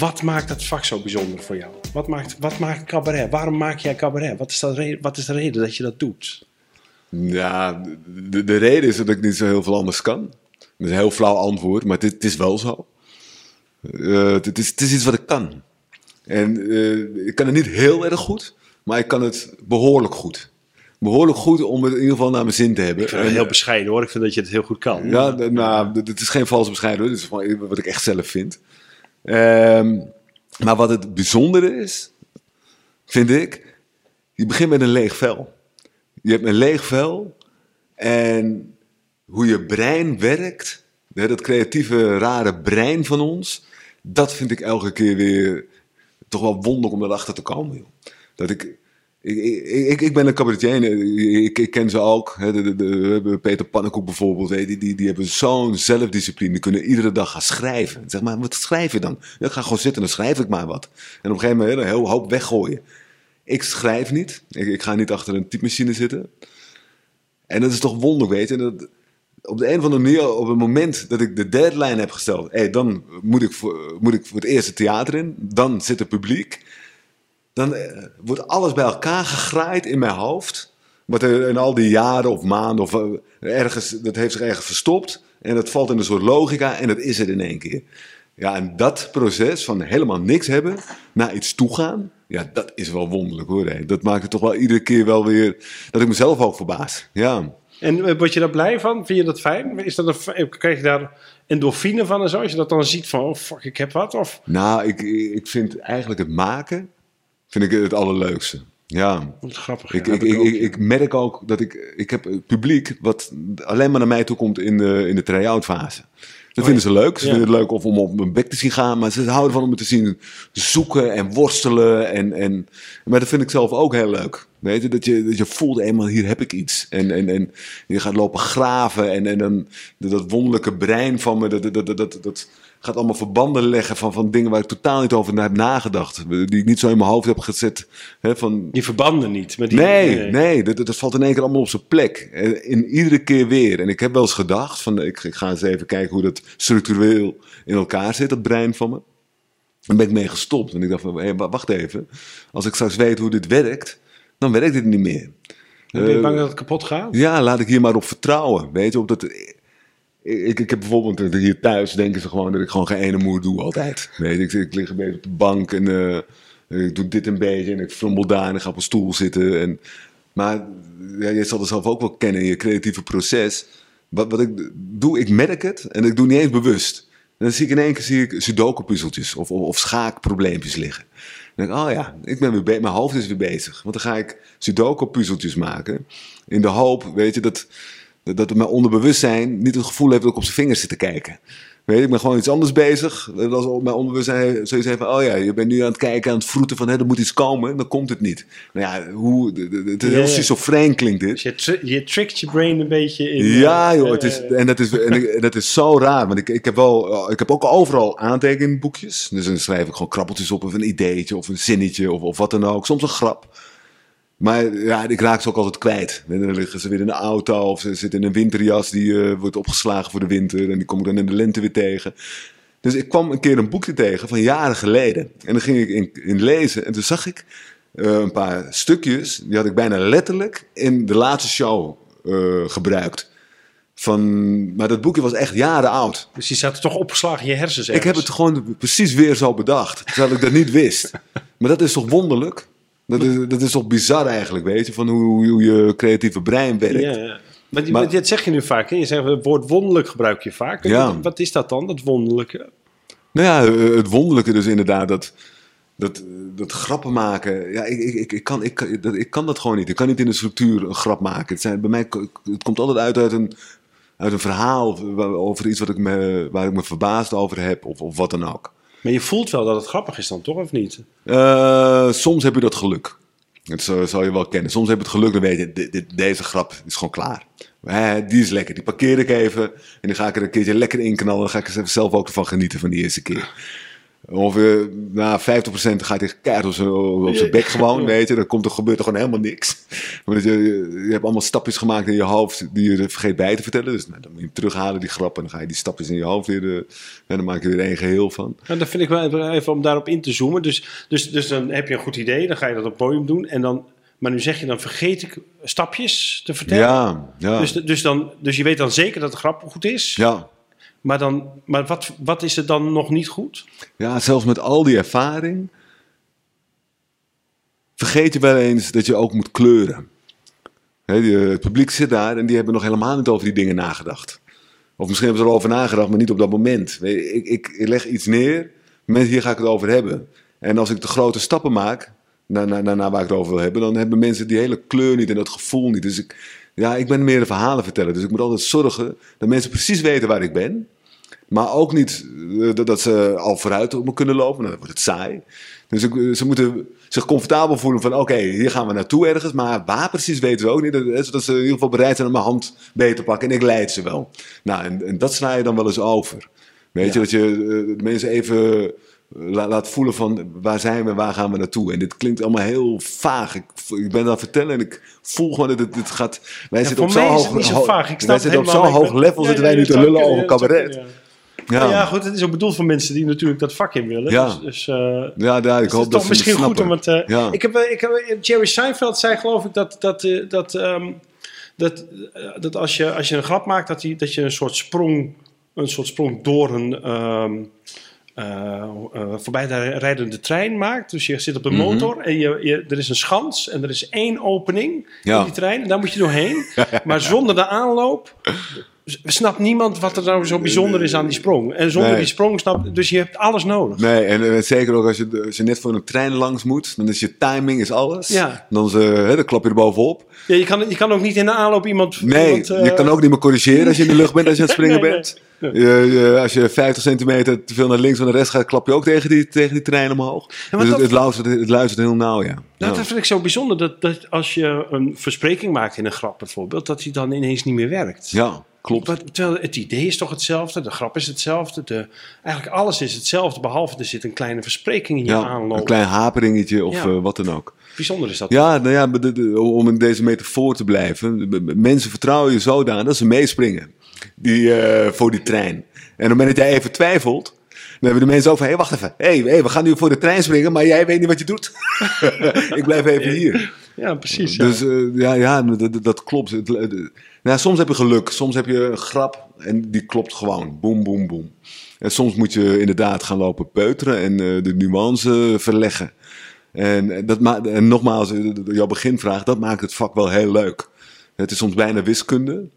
Wat maakt dat vak zo bijzonder voor jou? Wat maakt, wat maakt cabaret? Waarom maak jij cabaret? Wat is, dat re- wat is de reden dat je dat doet? Ja, de, de reden is dat ik niet zo heel veel anders kan. Dat is een heel flauw antwoord, maar het, het is wel zo. Eh, het, is, het is iets wat ik kan. En eh, ik kan het niet heel erg goed, maar ik kan het behoorlijk goed. Behoorlijk goed om het in ieder geval naar mijn zin te hebben. Ik vind het heel bescheiden hoor. Ik vind dat je het heel goed kan. ja, d- nou, het is geen valse bescheidenheid. Het is gewoon wat ik echt zelf vind. Ehm, maar wat het bijzondere is, vind ik, je begint met een leeg vel. Je hebt een leeg vel en hoe je brein werkt, dat creatieve, rare brein van ons, dat vind ik elke keer weer toch wel wonderlijk om erachter te komen. Joh. Dat ik, ik, ik, ben een cabaretier, eh, ik, ik ken ze ook. Hè, de, de, Peter Pannenkoek bijvoorbeeld, hè, die, die, die hebben zo'n zelfdiscipline. Die kunnen iedere dag gaan schrijven. Zeg maar, wat schrijf je dan? Ik ga gewoon zitten en dan schrijf ik maar wat. En op een gegeven moment een heel hoop weggooien. Ik schrijf niet. Ik, ga niet achter een typemachine zitten. En dat is toch wonderlijk, weet je. Op de een of andere manier, op het moment dat ik de deadline heb gesteld... Hey, dan moet ik, voor, moet ik voor het eerste theater in. Dan zit er publiek. Dan eh, wordt alles bij elkaar gegraaid in mijn hoofd. Wat er in al die jaren of maanden of eh, ergens... Dat heeft zich ergens verstopt. En dat valt in een soort logica en dat is er in één keer. Ja, en dat proces van helemaal niks hebben naar iets toegaan... Ja, dat is wel wonderlijk hoor. hè. Dat maakt het toch wel iedere keer wel weer... Dat ik mezelf ook verbaas. Ja. En eh, word je daar blij van? Vind je dat fijn? Is dat een, krijg je daar endorfine van en zo? Als je dat dan ziet van, oh fuck, ik heb wat? Of, Nou, ik, ik vind eigenlijk het maken vind ik het allerleukste. Ja. wat grappig. Ik, ja, ik, ik, ook. ik, ik merk ook dat ik... Ik heb publiek wat alleen maar naar mij toe komt in de, in de try-out fase. Dat vinden ze leuk. Ze Oh Ja. vinden het leuk of om op mijn bek te zien gaan. Maar ze houden van om me te zien zoeken en worstelen. En, en, maar dat vind ik zelf ook heel leuk. Weet je, dat je, dat je voelt, eenmaal hier heb ik iets. En, en, en je gaat lopen graven. En, en dan dat wonderlijke brein van me, dat, dat, dat, dat, dat gaat allemaal verbanden leggen van, van dingen waar ik totaal niet over heb nagedacht. Die ik niet zo in mijn hoofd heb gezet. Hè, van, Die verbanden niet. Met die, Nee, nee, dat, dat valt in één keer allemaal op zijn plek. In iedere keer weer. En ik heb wel eens gedacht, van, ik, ik ga eens even kijken hoe dat structureel in elkaar zit, dat brein van me. Dan ben ik mee gestopt. En ik dacht van, wacht even. Als ik straks weet hoe dit werkt, dan werkt dit niet meer. Ben je Eh, bang dat het kapot gaat? ja, laat ik hier maar op vertrouwen. Weet je, op dat... Ik, ik heb bijvoorbeeld eh, hier thuis denken ze gewoon dat ik gewoon geen ene moer doe altijd. Weet ik, ik lig een beetje op de bank en eh, ik doe dit een beetje en ik frummel daar en ik ga op een stoel zitten. En, maar ja, je zal het zelf ook wel kennen in je creatieve proces. Wat, wat ik doe, ik merk het en ik doe niet eens bewust. En dan zie ik in één keer zie ik sudoku-puzzeltjes of, of, of schaakprobleempjes liggen. Denk oh ja, ik ben weer mijn hoofd is weer bezig. Want dan ga ik sudoku-puzzeltjes maken. In de hoop, weet je, dat, dat, mijn onderbewustzijn niet het gevoel heeft dat ik op zijn vingers zit te kijken. Weet je, ik ben gewoon iets anders bezig. Dat Als mijn onderbewustzijn zoiets van, oh ja, je bent nu aan het kijken, aan het vroeten van, hè, er moet iets komen, dan komt het niet. Nou ja, hoe, het is heel ja. schizofreen klinkt dit. Dus je, je trickt je brain een beetje in... Ja, eh, joh, het is, eh, en, dat is, en ik- dat is zo raar. Want ik, ik, heb wel, ik heb ook overal aantekenboekjes. Dus dan schrijf ik gewoon krabbeltjes op, of een ideetje, of een zinnetje, of, of wat dan ook. Soms een grap. Maar ja, ik raak ze ook altijd kwijt. En dan liggen ze weer in de auto, of ze zitten in een winterjas die eh, wordt opgeslagen voor de winter. En die kom ik dan in de lente weer tegen. Dus ik kwam een keer een boekje tegen van jaren geleden. En dan ging ik in, in lezen en toen zag ik eh, een paar stukjes. Die had ik bijna letterlijk in de laatste show eh, gebruikt. Van, maar dat boekje was echt jaren oud. Dus die zaten toch opgeslagen in je hersens Ik heb het gewoon precies weer zo bedacht. Terwijl ik dat niet wist. Maar dat is toch wonderlijk? Dat is, dat is toch bizar eigenlijk, weet je? Van hoe, hoe je creatieve brein werkt. Ja, ja. Maar, Maar- dat zeg je nu vaak. Hè? Je zegt het woord wonderlijk gebruik je vaak. Ja. Wat, is dat dan, dat wonderlijke? Nou ja, eh, het wonderlijke dus inderdaad dat, dat, dat grappen maken. Ja, ik, ik, ik, ik, kan, ik, kan- dat, ik kan dat gewoon niet. Ik kan niet in de structuur een grap maken. Het, zijn, bij mij, het komt altijd uit uit een, uit een verhaal over iets wat ik me, waar ik me verbaasd over heb of, of wat dan ook. Maar je voelt wel dat het grappig is dan, toch? Of niet? Eh, soms heb je dat geluk. Dat zou je wel kennen. Soms heb je het geluk, dan weet je, dit, deze grap is gewoon klaar. Die is lekker, die parkeer ik even. En dan ga ik er een keertje lekker in knallen. Dan ga ik er zelf ook ervan genieten van die eerste keer. Ongeveer na 50% gaat hij keihard op zijn, op zijn bek gewoon, weet je. Dan komt er, gebeurt er gewoon helemaal niks. Want je, je hebt allemaal stapjes gemaakt in je hoofd die je er vergeet bij te vertellen. Dus nou, dan moet je hem terughalen, die grappen. En dan ga je die stapjes in je hoofd weer... eh, en dan maak je er één geheel van. Nou, dat vind ik wel even, om daarop in te zoomen. Dus, dus, dus dan heb je een goed idee, dan ga je dat op podium doen. En dan, maar nu zeg je, dan vergeet ik stapjes te vertellen. Ja, ja. Dus, dus, dan, dus je weet dan zeker dat de grap goed is. ja. Maar, dan, maar wat, wat is er dan nog niet goed? Ja, zelfs met al die ervaring vergeet je wel eens dat je ook moet kleuren. Die, het publiek zit daar en die hebben nog helemaal niet over die dingen nagedacht. Of misschien hebben ze erover nagedacht, maar niet op dat moment. Ik, ik, ik leg iets neer, mensen, hier ga ik het over hebben. En als ik de grote stappen maak naar, naar, naar waar ik het over wil hebben, dan hebben mensen die hele kleur niet en dat gevoel niet. Dus ik, ja, ik ben meer een verhalen vertellen. Dus ik moet altijd zorgen dat mensen precies weten waar ik ben. Maar ook niet eh, dat, ze al vooruit op me kunnen lopen. Dan wordt het saai. Dus ik, ze moeten zich comfortabel voelen van... oké, hier gaan we naartoe ergens. Maar waar precies weten we ook niet. Dat- Zodat ze in ieder geval bereid zijn om mijn hand beter te pakken. En ik leid ze wel. Nou, en, en dat sla je dan wel eens over. Weet Ja. je, dat je eh, mensen even eh, la- laat voelen van... waar zijn we, waar gaan we naartoe? En dit klinkt allemaal heel vaag. Ik, ik ben aan het vertellen en ik voel gewoon dat het, het gaat... Wij zitten op zo'n het hoog, niet zo ho- vaag. Ik wij zitten op zo'n hoog level Ja, zitten ja, wij nu ja, te lullen over ja, cabaret. zou kunnen, ja. Ja. goed, het is ook bedoeld voor mensen die natuurlijk dat vak in willen. Ja. Dus, dus, eh, Ja, daar, ik dus hoop het dat toch misschien goed om het... eh, Ja. ik heb, eh, ik heb, Jerry Seinfeld zei geloof ik dat, dat, dat, ehm, dat, dat als, je, als je een grap maakt, dat, die, dat je een soort sprong, een soort sprong door een ehm, eh, eh, voorbij de rijdende trein maakt. Dus je zit op de Mhm. motor en je, je, er is een schans en er is één opening Ja. in die trein. En daar moet je doorheen. maar zonder de aanloop snapt niemand wat er nou zo bijzonder is aan die sprong. En zonder Nee. die sprong snapt... Dus je hebt alles nodig. Nee, en, zeker ook als je, als je net voor een trein langs moet, dan is je timing is alles. Ja. Dan, is, eh, hè, dan klap je er bovenop. Ja, je, kan, je kan ook niet in de aanloop iemand... Nee, iemand, eh, je kan ook niet meer corrigeren als je in de lucht bent, als je aan het springen Nee, nee, bent. Je- je- als je 50 centimeter te veel naar links of naar rechts gaat, klap je ook tegen die, tegen die trein omhoog. dus dat- het, luistert, het luistert heel nauw, ja. Nou, Ja. dat vind ik zo bijzonder. Dat, dat als je een verspreking maakt in een grap bijvoorbeeld... dat die dan ineens niet meer werkt. ja, klopt. Terwijl het idee is toch hetzelfde, de grap is hetzelfde. De, eigenlijk alles is hetzelfde, behalve er zit een kleine verspreking in je Ja, aanloop. een klein haperingetje of Ja. eh, wat dan ook. Bijzonder is dat. Ja, nou ja, de- de- om in deze metafoor te blijven. Mensen vertrouwen je zodanig dat ze meespringen die, eh, voor die trein. En op het moment dat jij even twijfelt, hebben de mensen van... Hé, hey, wacht even. Hé, hey, hey, we gaan nu voor de trein springen, maar jij weet niet wat je doet. Ik blijf even hier. Ja, precies. ja. Dus eh, ja, ja dat, klopt. Het, nou, soms heb je geluk. Soms heb je een grap en die klopt gewoon. Boom, boom, boom. En soms moet je inderdaad gaan lopen peuteren en eh, de nuance verleggen. En, eh, dat ma- en nogmaals, jouw beginvraag, dat maakt het vak wel heel leuk. Het is soms bijna wiskunde.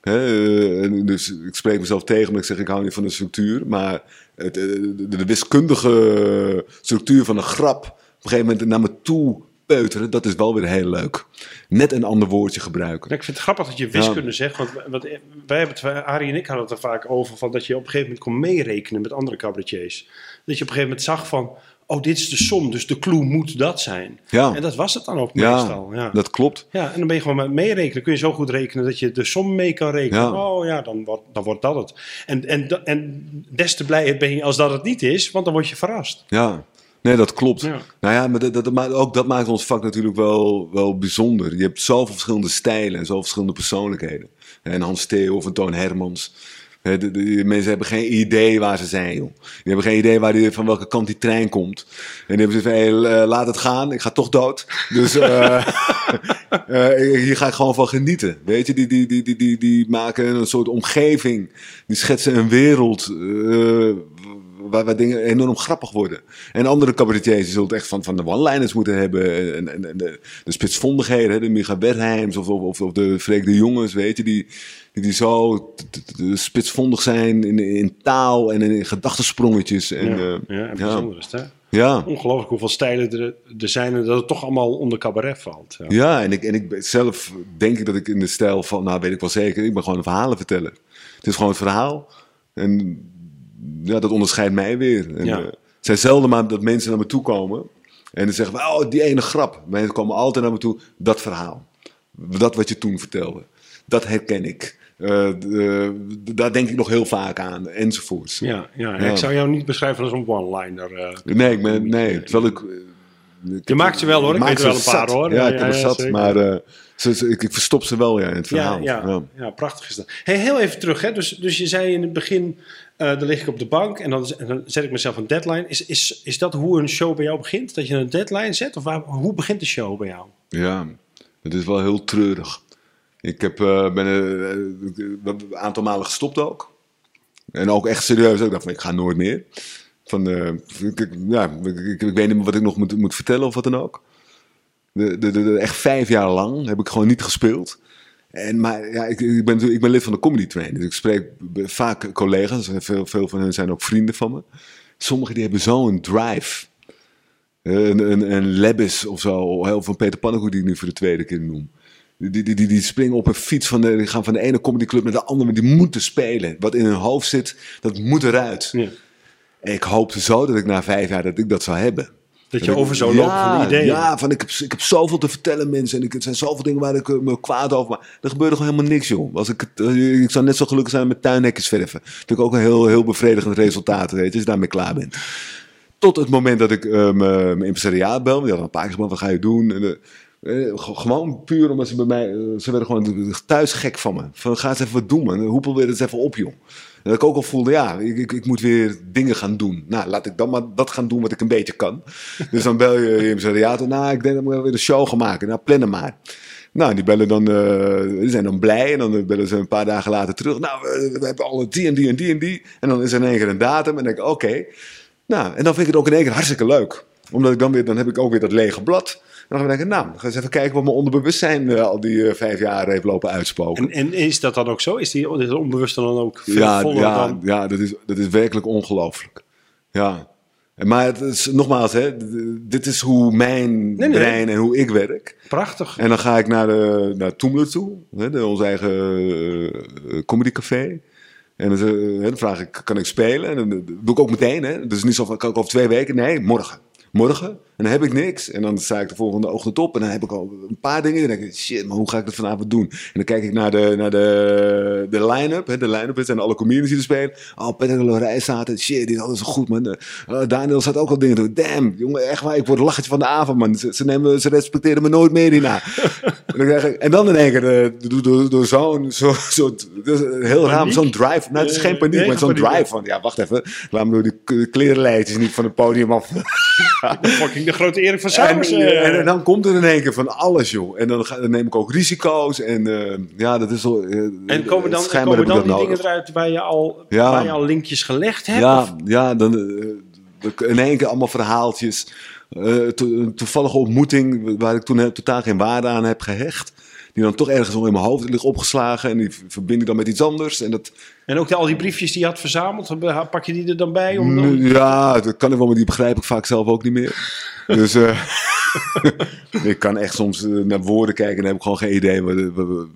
Eh, dus ik spreek mezelf tegen omdat ik zeg ik hou niet van de structuur. Maar het, eh, de, de wiskundige structuur van een grap op een gegeven moment naar me toe peuteren, dat is wel weer heel leuk. Net een ander woordje gebruiken. Ja, ik vind het grappig dat je wiskunde zegt. Want wat, wij hebben het, Arie en ik hadden het er vaak over. Van dat je op een gegeven moment kon meerekenen met andere cabaretiers. Dat je op een gegeven moment zag van. Oh, dit is de som, dus de clue moet dat zijn. Ja. En dat was het dan ook Ja, meestal. Ja. dat klopt. ja, en dan ben je gewoon met meerekenen. Kun je zo goed rekenen dat je de som mee kan rekenen. Ja. Oh ja, dan wordt, dan wordt dat het. En, en, en des te blijer ben je als dat het niet is, want dan word je verrast. Ja, nee, dat klopt. Ja. Nou ja, maar dat, dat, maakt- ook dat maakt ons vak natuurlijk wel, wel bijzonder. Je hebt zoveel verschillende stijlen en zoveel verschillende persoonlijkheden. En Hans Theo of een Toon Hermans. De, mensen hebben geen idee waar ze zijn, joh. Die hebben geen idee waar die, van welke kant die trein komt. En die hebben ze van, hey, eh, laat het gaan, ik ga toch dood. Dus eh, eh, hier ga ik gewoon van genieten. Weet je, die, die, die, die, die, die maken een soort omgeving. Die schetsen een wereld waar, waar dingen enorm grappig worden. En andere cabaretiers die zullen het echt van, van de one-liners moeten hebben. En, en, en de, de spitsvondigheden, hè, de Micha Wertheims of, of, of de Freek de Jongens, weet je, die, die, die zo spitsvondig zijn in, in taal en in gedachtensprongetjes. En, ja, eh, ja, en bijzonder is het, hè? Ja. Ongelooflijk hoeveel stijlen er, er zijn en dat het toch allemaal onder cabaret valt. Ja. Ja, en ik, en ik zelf denk ik dat ik in de stijl van, nou weet ik wel zeker, ik ben gewoon een verhalenverteller. Het is gewoon het verhaal. En ja, dat onderscheidt mij weer. En, Ja. eh, het zijn zelden maar dat mensen naar me toe komen en dan zeggen, oh die ene grap. Mensen komen altijd naar me toe, dat verhaal. Dat wat je toen vertelde. Dat herken ik. Eh, eh, daar denk ik nog heel vaak aan, enzovoorts. Ja, ja, Ja. ik zou jou niet beschrijven als een one-liner. eh. Nee, ik ben, nee, terwijl ik... ik Je maakt ze wel, hoor. Ik weet er wel een paar, hoor. Ja, ik heb er zat, zeker. maar ze, ze- ik, ik verstop ze wel ja, in het verhaal. Ja, ja, ja. prachtig is dat. Hey, heel even terug. Hè? Dus, dus je zei in het begin, eh dan lig ik op de bank en dan, en dan zet ik mezelf een deadline. Is, is, is dat hoe een show bij jou begint? Dat je een deadline zet? Of waar, hoe begint de show bij jou? Ja, het is wel heel treurig. Ik heb, eh, ben eh, eh, een aantal malen gestopt ook. En ook echt serieus. Ik dacht van, ik ga nooit meer. Van, ik, ja, ik, weet niet meer wat ik nog moet, moet vertellen of wat dan ook. De, de, de, echt vijf jaar lang heb ik gewoon niet gespeeld. En, maar ja, ik, ik, ben, ik ben lid van de Comedy Train. Dus ik spreek vaak collega's. en Veel, veel van hen zijn ook vrienden van me. Sommigen die hebben zo'n drive. Een, een, een Lebbis of zo. Of een Peter Pannenkoek die ik nu voor de tweede keer noem. Die, die, die, die springen op een fiets van de, die gaan van de ene comedyclub naar de andere. Die moeten spelen. Wat in hun hoofd zit, dat moet eruit. Ja. En ik hoopte zo dat ik na vijf jaar dat ik dat zou hebben. Dat je ik- over zou lopen van ideeën. Ja, van ik heb, ik heb zoveel te vertellen mensen. En ik, het zijn zoveel dingen waar ik eh, me kwaad over maak. Er gebeurde gewoon helemaal niks, joh. Als ik, eh, ik zou net zo gelukkig zijn met tuinhekjes verven. Ik ook een heel, heel bevredigend resultaat, weet je. Als je daarmee klaar bent. Tot het moment dat ik eh, mijn mijn impresariaat bel. Die hadden een paar keer wat ga je doen? En, eh, ge- gewoon puur omdat ze bij mij... eh, ze werden gewoon thuis gek van me. Van, ga eens even wat doen, man. Hoepel weer eens even op, joh. Dat ik ook al voelde, ja, ik, ik, ik moet weer dingen gaan doen. Nou, laat ik dan maar dat gaan doen wat ik een beetje kan. Dus dan bel je impresariaat. Nou, ik denk dat we weer een show gaan maken. Nou, plannen maar. Nou, die bellen dan, eh, die zijn dan blij. En dan bellen ze een paar dagen later terug. Nou, we, we hebben alle die en die en die en die. En dan is er in één keer een datum. En dan denk ik, oké. Nou, en dan vind ik het ook in één keer hartstikke leuk. Omdat ik dan weer, dan heb ik ook weer dat lege blad. En dan denk ik, nou, dan ga eens even kijken wat mijn onderbewustzijn eh, al die eh, vijf jaar heeft lopen uitspoken. En, en is dat dan ook zo? Is die is het onbewuste dan ook veel ja, voller ja, dan... ja dat, is, dat is werkelijk ongelooflijk. Ja. En Maar het is, nogmaals, hè, dit is hoe mijn nee. brein en hoe ik werk. Prachtig. En dan ga ik naar, de, naar Toemler toe, hè, de, ons eigen uh, comedycafé. En dan, dan vraag ik, kan ik spelen? En dan doe ik ook meteen. Hè? Dus niet zo van, kan ik over twee weken? Nee, morgen. Morgen. En dan heb ik niks. En dan sta ik de volgende ochtend op. En dan heb ik al een paar dingen. En dan denk ik, shit, maar hoe ga ik dat vanavond doen? En dan kijk ik naar de, naar de, de line-up. Hè? De line-up is en alle comedians die er spelen. Oh, de Lorij staat er. Shit, die is altijd zo goed, man. Uh, Daniel staat ook al dingen doen. Damn, jongen, echt waar. Ik word een lachertje van de avond, man. Ze, ze, nemen, ze respecteren me nooit meer hierna. en, dan krijg ik, en dan in één keer uh, door, door, door zo'n zo, zo, heel raar, zo'n drive. Nou, het is geen paniek, nee, maar zo'n drive van, ja, wacht even. Laat me door die klerenlijtjes niet van het podium af. Fucking de grote Erik van Sauers. En, en, en, dan komt er in één keer van alles, joh. En dan, ga, dan neem ik ook risico's. En uh, ja, dat is zo. Uh, en komen dan, komen dan die nodig. dingen eruit waar je, al, ja. waar je al linkjes gelegd hebt? Ja, of? ja dan uh, in één keer allemaal verhaaltjes. Uh, to, een toevallige ontmoeting waar ik toen totaal geen waarde aan heb gehecht. Die dan toch ergens in mijn hoofd ligt opgeslagen. En die verbind ik dan met iets anders. En, dat... en ook de, al die briefjes die je had verzameld, pak je die er dan bij? Om dan... Ja, dat kan ik wel, maar die begrijp ik vaak zelf ook niet meer. dus uh, ik kan echt soms uh, naar woorden kijken en heb ik gewoon geen idee. Maar we, we,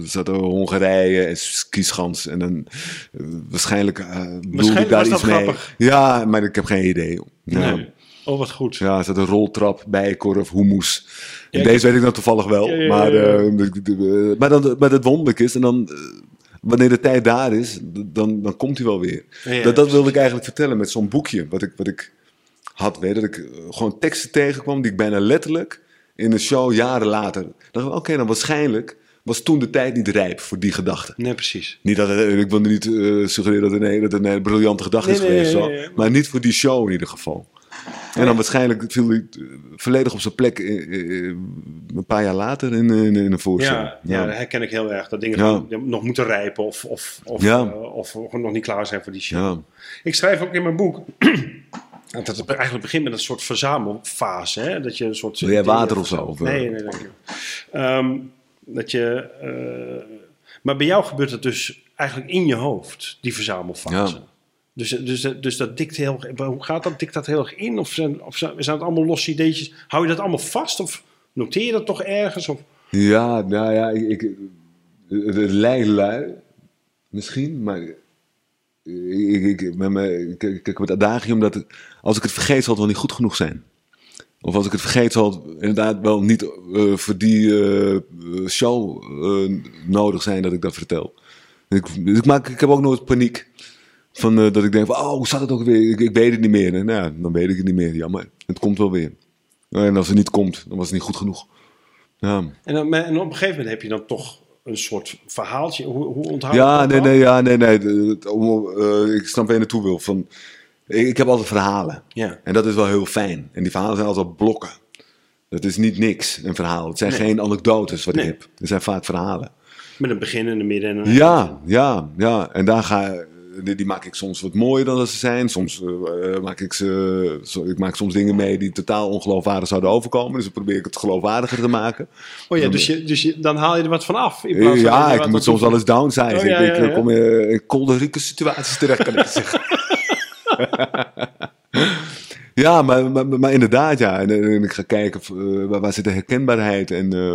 er zat Hongarije en skischans. En dan uh, waarschijnlijk bedoelde ik daar iets mee. Grappig. Ja, maar ik heb geen idee. Ja. Nee. Oh, wat goed. Ja, er zat een roltrap, bijenkorf, hummus. Ja, Deze weet ik dan toevallig wel. Ja, maar, uh, maar, dan, maar het wonderlijk is, en dan, uh, wanneer de tijd daar is, dan, dan komt hij wel weer. dat, dat wilde ik eigenlijk vertellen met zo'n boekje, wat ik, wat ik had. Weet, dat ik uh, gewoon teksten tegenkwam die ik bijna letterlijk in een show jaren later. dacht oké, okay, dan waarschijnlijk was toen de tijd niet rijp voor die gedachte. Nee, precies. Niet dat het, ik wil niet suggereren dat het een, dat het een briljante gedachte nee, is geweest, nee, maar niet voor die show in ieder geval. En dan waarschijnlijk viel hij volledig op zijn plek een paar jaar later in, in, in een voorstel. Ja, ja. ja, dat herken ik heel erg. Dat dingen ja. nog moeten rijpen of, of, of, ja. uh, of nog niet klaar zijn voor die show. Ik schrijf ook in mijn boek... Dat het eigenlijk begint met een soort verzamelfase. Hè? Dat je een soort. Wil jij water of zo? Of nee, nee, je. Um, dat je. Uh, maar bij jou gebeurt het dus eigenlijk in je hoofd, die verzamelfase. Ja. Dus, dus, dus dat dikt heel, hoe gaat dat? Dikt dat heel erg in? Of zijn, of zijn het allemaal losse ideetjes? Hou je dat allemaal vast? Of noteer je dat toch ergens? Of, Ja, nou ja, ik, de lei lui, misschien, maar ik, ik, met me, ik, heb het adagium dat het- als ik het vergeet zal het wel niet goed genoeg zijn. Of als ik het vergeet zal het inderdaad wel niet eh, voor die eh, show eh, nodig zijn dat ik dat vertel. Ik, ik, maak, ik heb ook nooit paniek. Van, eh, dat ik denk van, oh, hoe staat het ook weer? Ik, ik weet het niet meer. En, nou, dan weet ik het niet meer. Jammer, het komt wel weer. En als het niet komt, dan was het niet goed genoeg. Ja. en, dan, en op een gegeven moment heb je dan toch een soort verhaaltje. Hoe, hoe onthoud je Ja, dat nee, dan? nee, ja, nee, nee. het- eh, ik snap waar je naartoe wil. Van, ik, ik heb altijd verhalen. Ja. En dat is wel heel fijn. En die verhalen zijn altijd blokken. Dat is niet niks, een verhaal. Het zijn Nee. geen anekdotes wat Nee. ik heb. Het zijn vaak verhalen. Met een begin en een midden en een Ja, ja, ja. En daar ga die, die maak ik soms wat mooier dan dat ze zijn. Soms eh, eh, maak ik ze. zo- ik maak soms dingen mee die totaal ongeloofwaardig zouden overkomen. Dus dan probeer ik het geloofwaardiger te maken. Oh ja, dus, je, dus je, dan haal je er wat van af. in plaats van Ja, ik moet soms wel eens downsize. Oh, ja, ik, ja, kom in, in kolderieke situaties terecht, kan ik zeggen. ja, maar, maar, maar inderdaad, ja. En, en ik ga kijken eh, waar, waar zit de herkenbaarheid. En eh,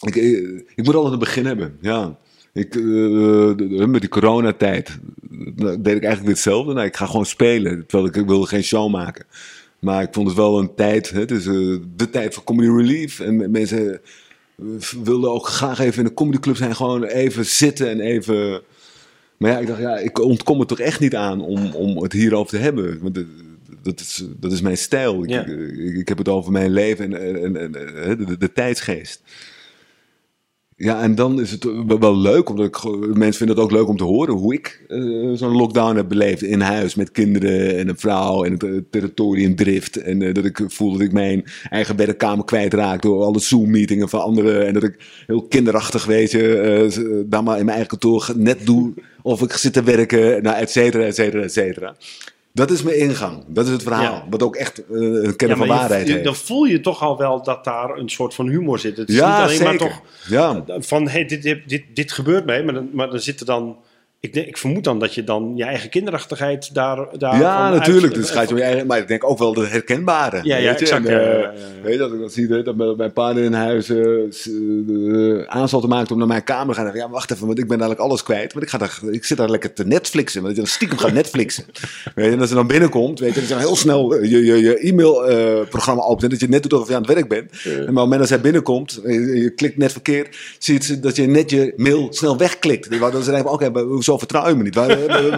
ik, ik, ik moet altijd een begin hebben, ja. Ik, eh, de- de- met die coronatijd eh, deed ik eigenlijk hetzelfde. Nou, ik ga gewoon spelen, terwijl ik, ik wilde geen show maken. Maar ik vond het wel een tijd, hè, is eh, de tijd van comedy relief. En mensen eh, wilden ook graag even in een comedyclub zijn, gewoon even zitten en even... Maar ja, ik dacht, ja, ik ontkom er toch echt niet aan om, om het hierover te hebben. Want de- dat, is, dat is mijn stijl. Ik, Ja. ik, ik heb het over mijn leven en, en, en, en de, de, de tijdsgeest. Ja, en dan is het wel- leuk, omdat ik, mensen vinden het ook leuk om te horen hoe ik eh, zo'n lockdown heb beleefd in huis met kinderen en een vrouw en het eh, territorium drift. En eh, dat ik voel dat ik mijn eigen beddenkamer kwijtraak door alle Zoom-meetingen van anderen. En dat ik heel kinderachtig, weet je, dan maar in mijn eigen kantoor net doe of ik zit te werken, nou, et cetera, et cetera, et cetera. Dat is mijn ingang, dat is het verhaal, Ja. wat ook echt een Ja, kenner van je- waarheid je- heeft. dan voel je toch al wel dat daar een soort van humor zit. Het is ja, niet alleen zeker. maar toch Ja. van hey, dit, dit, dit, dit gebeurt mee, maar dan, maar dan zit er dan. Ik, denk, ik vermoed dan dat je dan je eigen kinderachtigheid daar. daar Ja, natuurlijk. uit- Dus je om je eigen, maar ik denk ook wel de herkenbare. Ja, ja, weet je? exact, En, ja, eh, ja, ja, ja. Weet je, dat ik dat zie, dat mijn partner in huis eh, s- eh, aanstalten maakt om naar mijn kamer te gaan. Ja, wacht even, want ik ben eigenlijk alles kwijt. Want ik, ga daar, ik zit daar lekker te Netflixen. Want je dan stiekem gaat Netflixen. weet je, en als ze dan binnenkomt, weet je, dan is heel snel eh, je, je, je e-mailprogramma opent. En dat je net doet alsof je aan het werk bent. En maar op het moment dat zij binnenkomt, eh, je, je klikt net verkeerd, zie je dat je net je mail snel wegklikt. Dan ze denken, oké, maar hoezo vertrouw je me niet? Wat,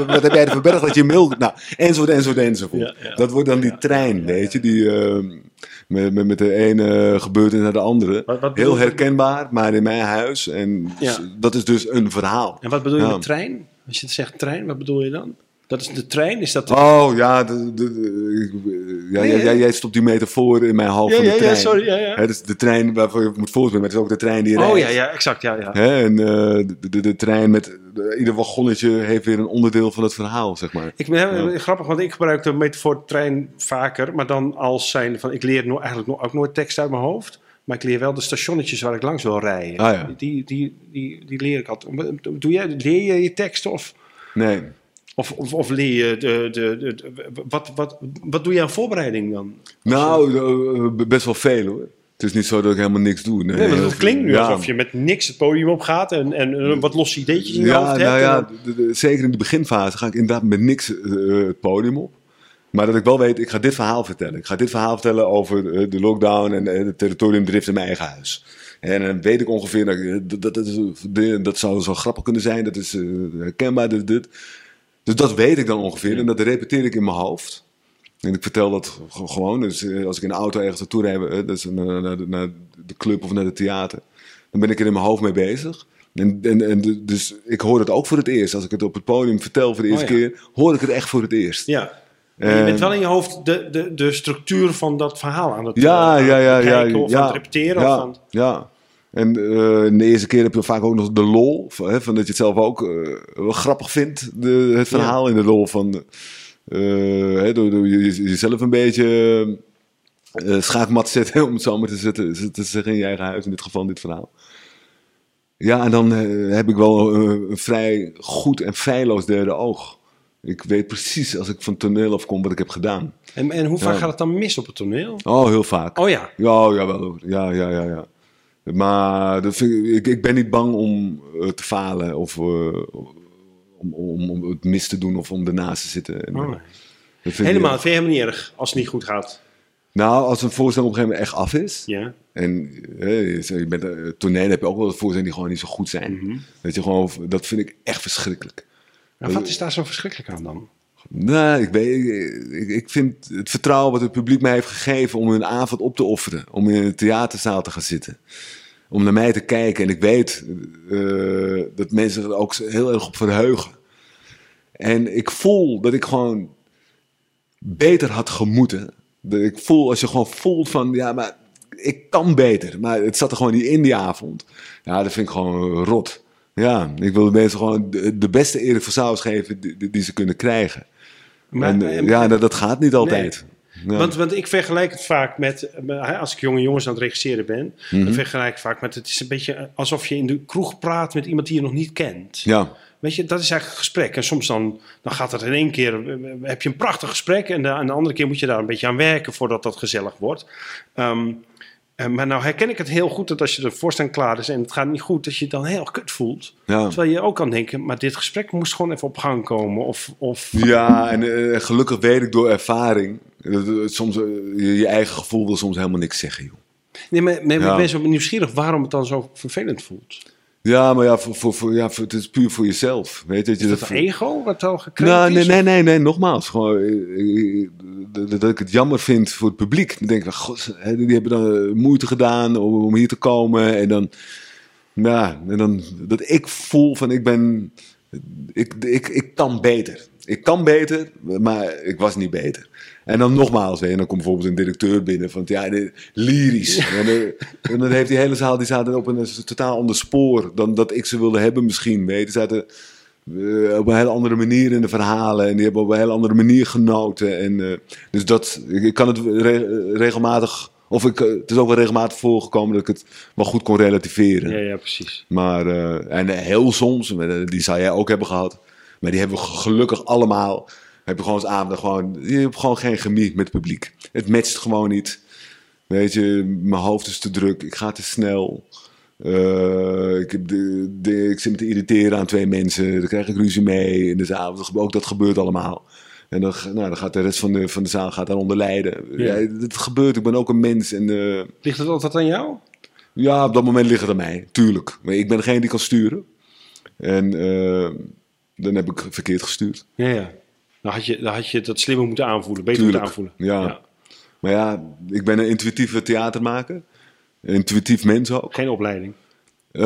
wat heb jij er verbergen dat je mail... Nou, enzovoort, enzovoort, enzovoort. Ja, ja. Dat wordt dan die trein, weet je, die... eh, met, met, met de ene gebeurtenis naar de andere. Wat- wat bedoel Heel je? herkenbaar, maar in mijn huis. En dat is dus een verhaal. En wat bedoel je met trein? Als je zegt trein, wat bedoel je dan? Dat is de trein? Is dat de... Oh ja, de, de, ik- ja, Nee, jij, stopt die metafoor in mijn hoofd Ja, van de ja, ja, trein. sorry, ja, ja. Dus de trein waarvoor je moet voorstellen, maar het is ook de trein die rijdt. oh ja, ja, exact. Ja, ja. En eh, de, trein met de- ieder wagonnetje heeft weer een onderdeel van het verhaal, zeg maar. Ik ben Ja. grappig, want ik gebruik de metafoor trein vaker, maar dan als zijn van ik leer no eigenlijk ook nooit tekst uit mijn hoofd, maar ik leer wel de stationnetjes waar ik langs wil rijden. Ah, ja. die, die, die, die leer ik altijd. Doe jij, leer je je teksten of, Nee. Of, of, of leer je de, de, de, wat, wat, wat doe je aan voorbereiding dan? Nou, eh, best wel veel hoor. Het is niet zo dat ik helemaal niks doe. Nee, Nee, want het klinkt nu Ja. alsof je met niks het podium op gaat en, en eh, wat losse ideetjes in je Ja, hoofd nou hebt. ja, dan- de- de- zeker in de beginfase ga ik inderdaad met niks eh, het podium op. Maar dat ik wel weet, ik ga dit verhaal vertellen. Ik ga dit verhaal vertellen over eh, de lockdown en eh, het territoriumdrift in mijn eigen huis. En dan weet ik ongeveer, dat, dat, dat, dat, zou zo grappig kunnen zijn, dat is eh, herkenbaar, dit, dit. Dus dat weet ik dan ongeveer en dat repeteer ik in mijn hoofd. En ik vertel dat gewoon. Dus eh, als ik in de auto ergens naartoe rijd, eh, dus naar, de, naar de club of naar het theater, dan ben ik er in mijn hoofd mee bezig. En, en, en dus ik hoor het ook voor het eerst. Als ik het op het podium vertel voor de eerste Oh ja. keer, hoor ik het echt voor het eerst. Ja. Maar je En- bent wel in je hoofd de, de, de structuur van dat verhaal aan het, Ja, eh, ja, ja, ja, of ja. aan het repeteren. Ja, Of ja. En eh, de eerste keer heb je vaak ook nog de lol. Van, hè, van dat je het zelf ook eh, wel grappig vindt, de, het verhaal. En de lol van eh, hè, door, door je- jezelf een beetje schaakmat zetten, om het zo maar te, zetten, te zeggen in je eigen huis. In dit geval dit verhaal. Ja, en dan heb ik wel een vrij goed en feilloos derde oog. Ik weet precies als ik van toneel afkom wat ik heb gedaan. En, en hoe vaak Ja. gaat het dan mis op het toneel? Oh, heel vaak. Oh ja. Ja, jawel. Ja, ja, ja, ja. Maar dat vind ik, ik, ik ben niet bang om eh, te falen of eh, om, om, om het mis te doen of om ernaast te zitten. En, Oh, eh, vind Helemaal, vind je helemaal niet erg als het niet goed gaat. Nou, als een voorstelling op een gegeven moment echt af is. Ja. En eh, je bent, toneel heb je ook wel voorstellingen die gewoon niet zo goed zijn. Mhm. Weet je, gewoon, dat vind ik echt verschrikkelijk. Maar wat is daar zo verschrikkelijk aan dan? Nee, ik, weet, ik, ik vind het vertrouwen wat het publiek mij heeft gegeven om een avond op te offeren. Om in een theaterzaal te gaan zitten. Om naar mij te kijken. En ik weet eh, dat mensen er ook heel erg op verheugen. En ik voel dat ik gewoon beter had gemoeten. Ik voel, als je gewoon voelt van, ja, maar ik kan beter. Maar het zat er gewoon niet in die avond. Ja, dat vind ik gewoon rot. Ja, ik wil de mensen gewoon de, beste Erik van Sauers geven die, die- ze kunnen krijgen. Maar- en, eh, en- ja, dat, dat gaat niet altijd. Ja. Want, want ik vergelijk het vaak met, met- als ik jonge jongens aan het regisseren ben, Mhm. dan vergelijk ik vaak met, het is een beetje alsof je in de kroeg praat met iemand die je nog niet kent. ja, Weet je, dat is eigenlijk een gesprek. En soms dan, dan gaat het in één keer, eh, heb je een prachtig gesprek en de, en de andere keer moet je daar een beetje aan werken voordat dat gezellig wordt. Eh, maar nou herken ik het heel goed dat als je de voorstelling klaar is en het gaat niet goed, dat je je dan heel kut voelt. ja. Terwijl je ook kan denken, maar dit gesprek moest gewoon even op gang komen. Of, of ja, en eh, gelukkig weet ik door ervaring. dat het soms, eh, je, je eigen gevoel wil soms helemaal niks zeggen, joh. Nee, maar, maar Ja. ik ben zo nieuwsgierig waarom het dan zo vervelend voelt. Ja, maar ja, voor, voor, voor, ja voor, het is puur voor jezelf. Weet je, Is dat ego wat al gekrenkt Nou, nee, is? nee, nee, nee, nogmaals. Gewoon, eh, eh, dat, dat ik het jammer vind voor het publiek. Dan denk ik, van, god, die hebben dan eh, moeite gedaan om, om hier te komen. En dan, nou, en dan, dat ik voel van, ik ben, ik, ik, ik kan beter. Ik kan beter, maar ik was niet beter. En dan nogmaals, hè, en dan komt bijvoorbeeld een directeur binnen van, ja, lyrisch. En, dan- en dan heeft die hele zaal, die zaten op een, totaal ander spoor dan dat ik ze wilde hebben misschien. Weet je, die zaten eh, op een hele andere manier in de verhalen. En die hebben op een hele andere manier genoten. En, eh, dus dat, ik, kan het re- regelmatig, of ik, eh, het is ook wel regelmatig voorgekomen dat ik het wel goed kon relativeren. Ja, ja, precies. Maar, eh, en eh, heel soms, eh, die zou jij ook hebben gehad. Maar die hebben we gelukkig allemaal. Heb je gewoon als avond gewoon, je hebt gewoon geen chemie met het publiek. Het matcht gewoon niet. Weet je, mijn hoofd is te druk, ik ga te snel. Eh, ik, heb de, de, ik zit me te irriteren aan twee mensen, daar krijg ik ruzie mee in de zaal. Dat Ook dat gebeurt allemaal. En dan, nou, dan gaat de rest van de, van de zaal gaat daaronder lijden. Ja. Ja. het gebeurt, ik ben ook een mens. En, eh, Ligt het altijd aan jou? ja, op dat moment ligt het aan mij, tuurlijk. Maar ik ben degene die kan sturen. En eh, dan heb ik verkeerd gestuurd. Ja, ja. Dan had je, dan had je dat slimmer moeten aanvoelen, beter Tuurlijk, moeten aanvoelen. ja. Maar ja, ik ben een intuïtieve theatermaker. Intuïtief mens ook. Geen opleiding. Eh,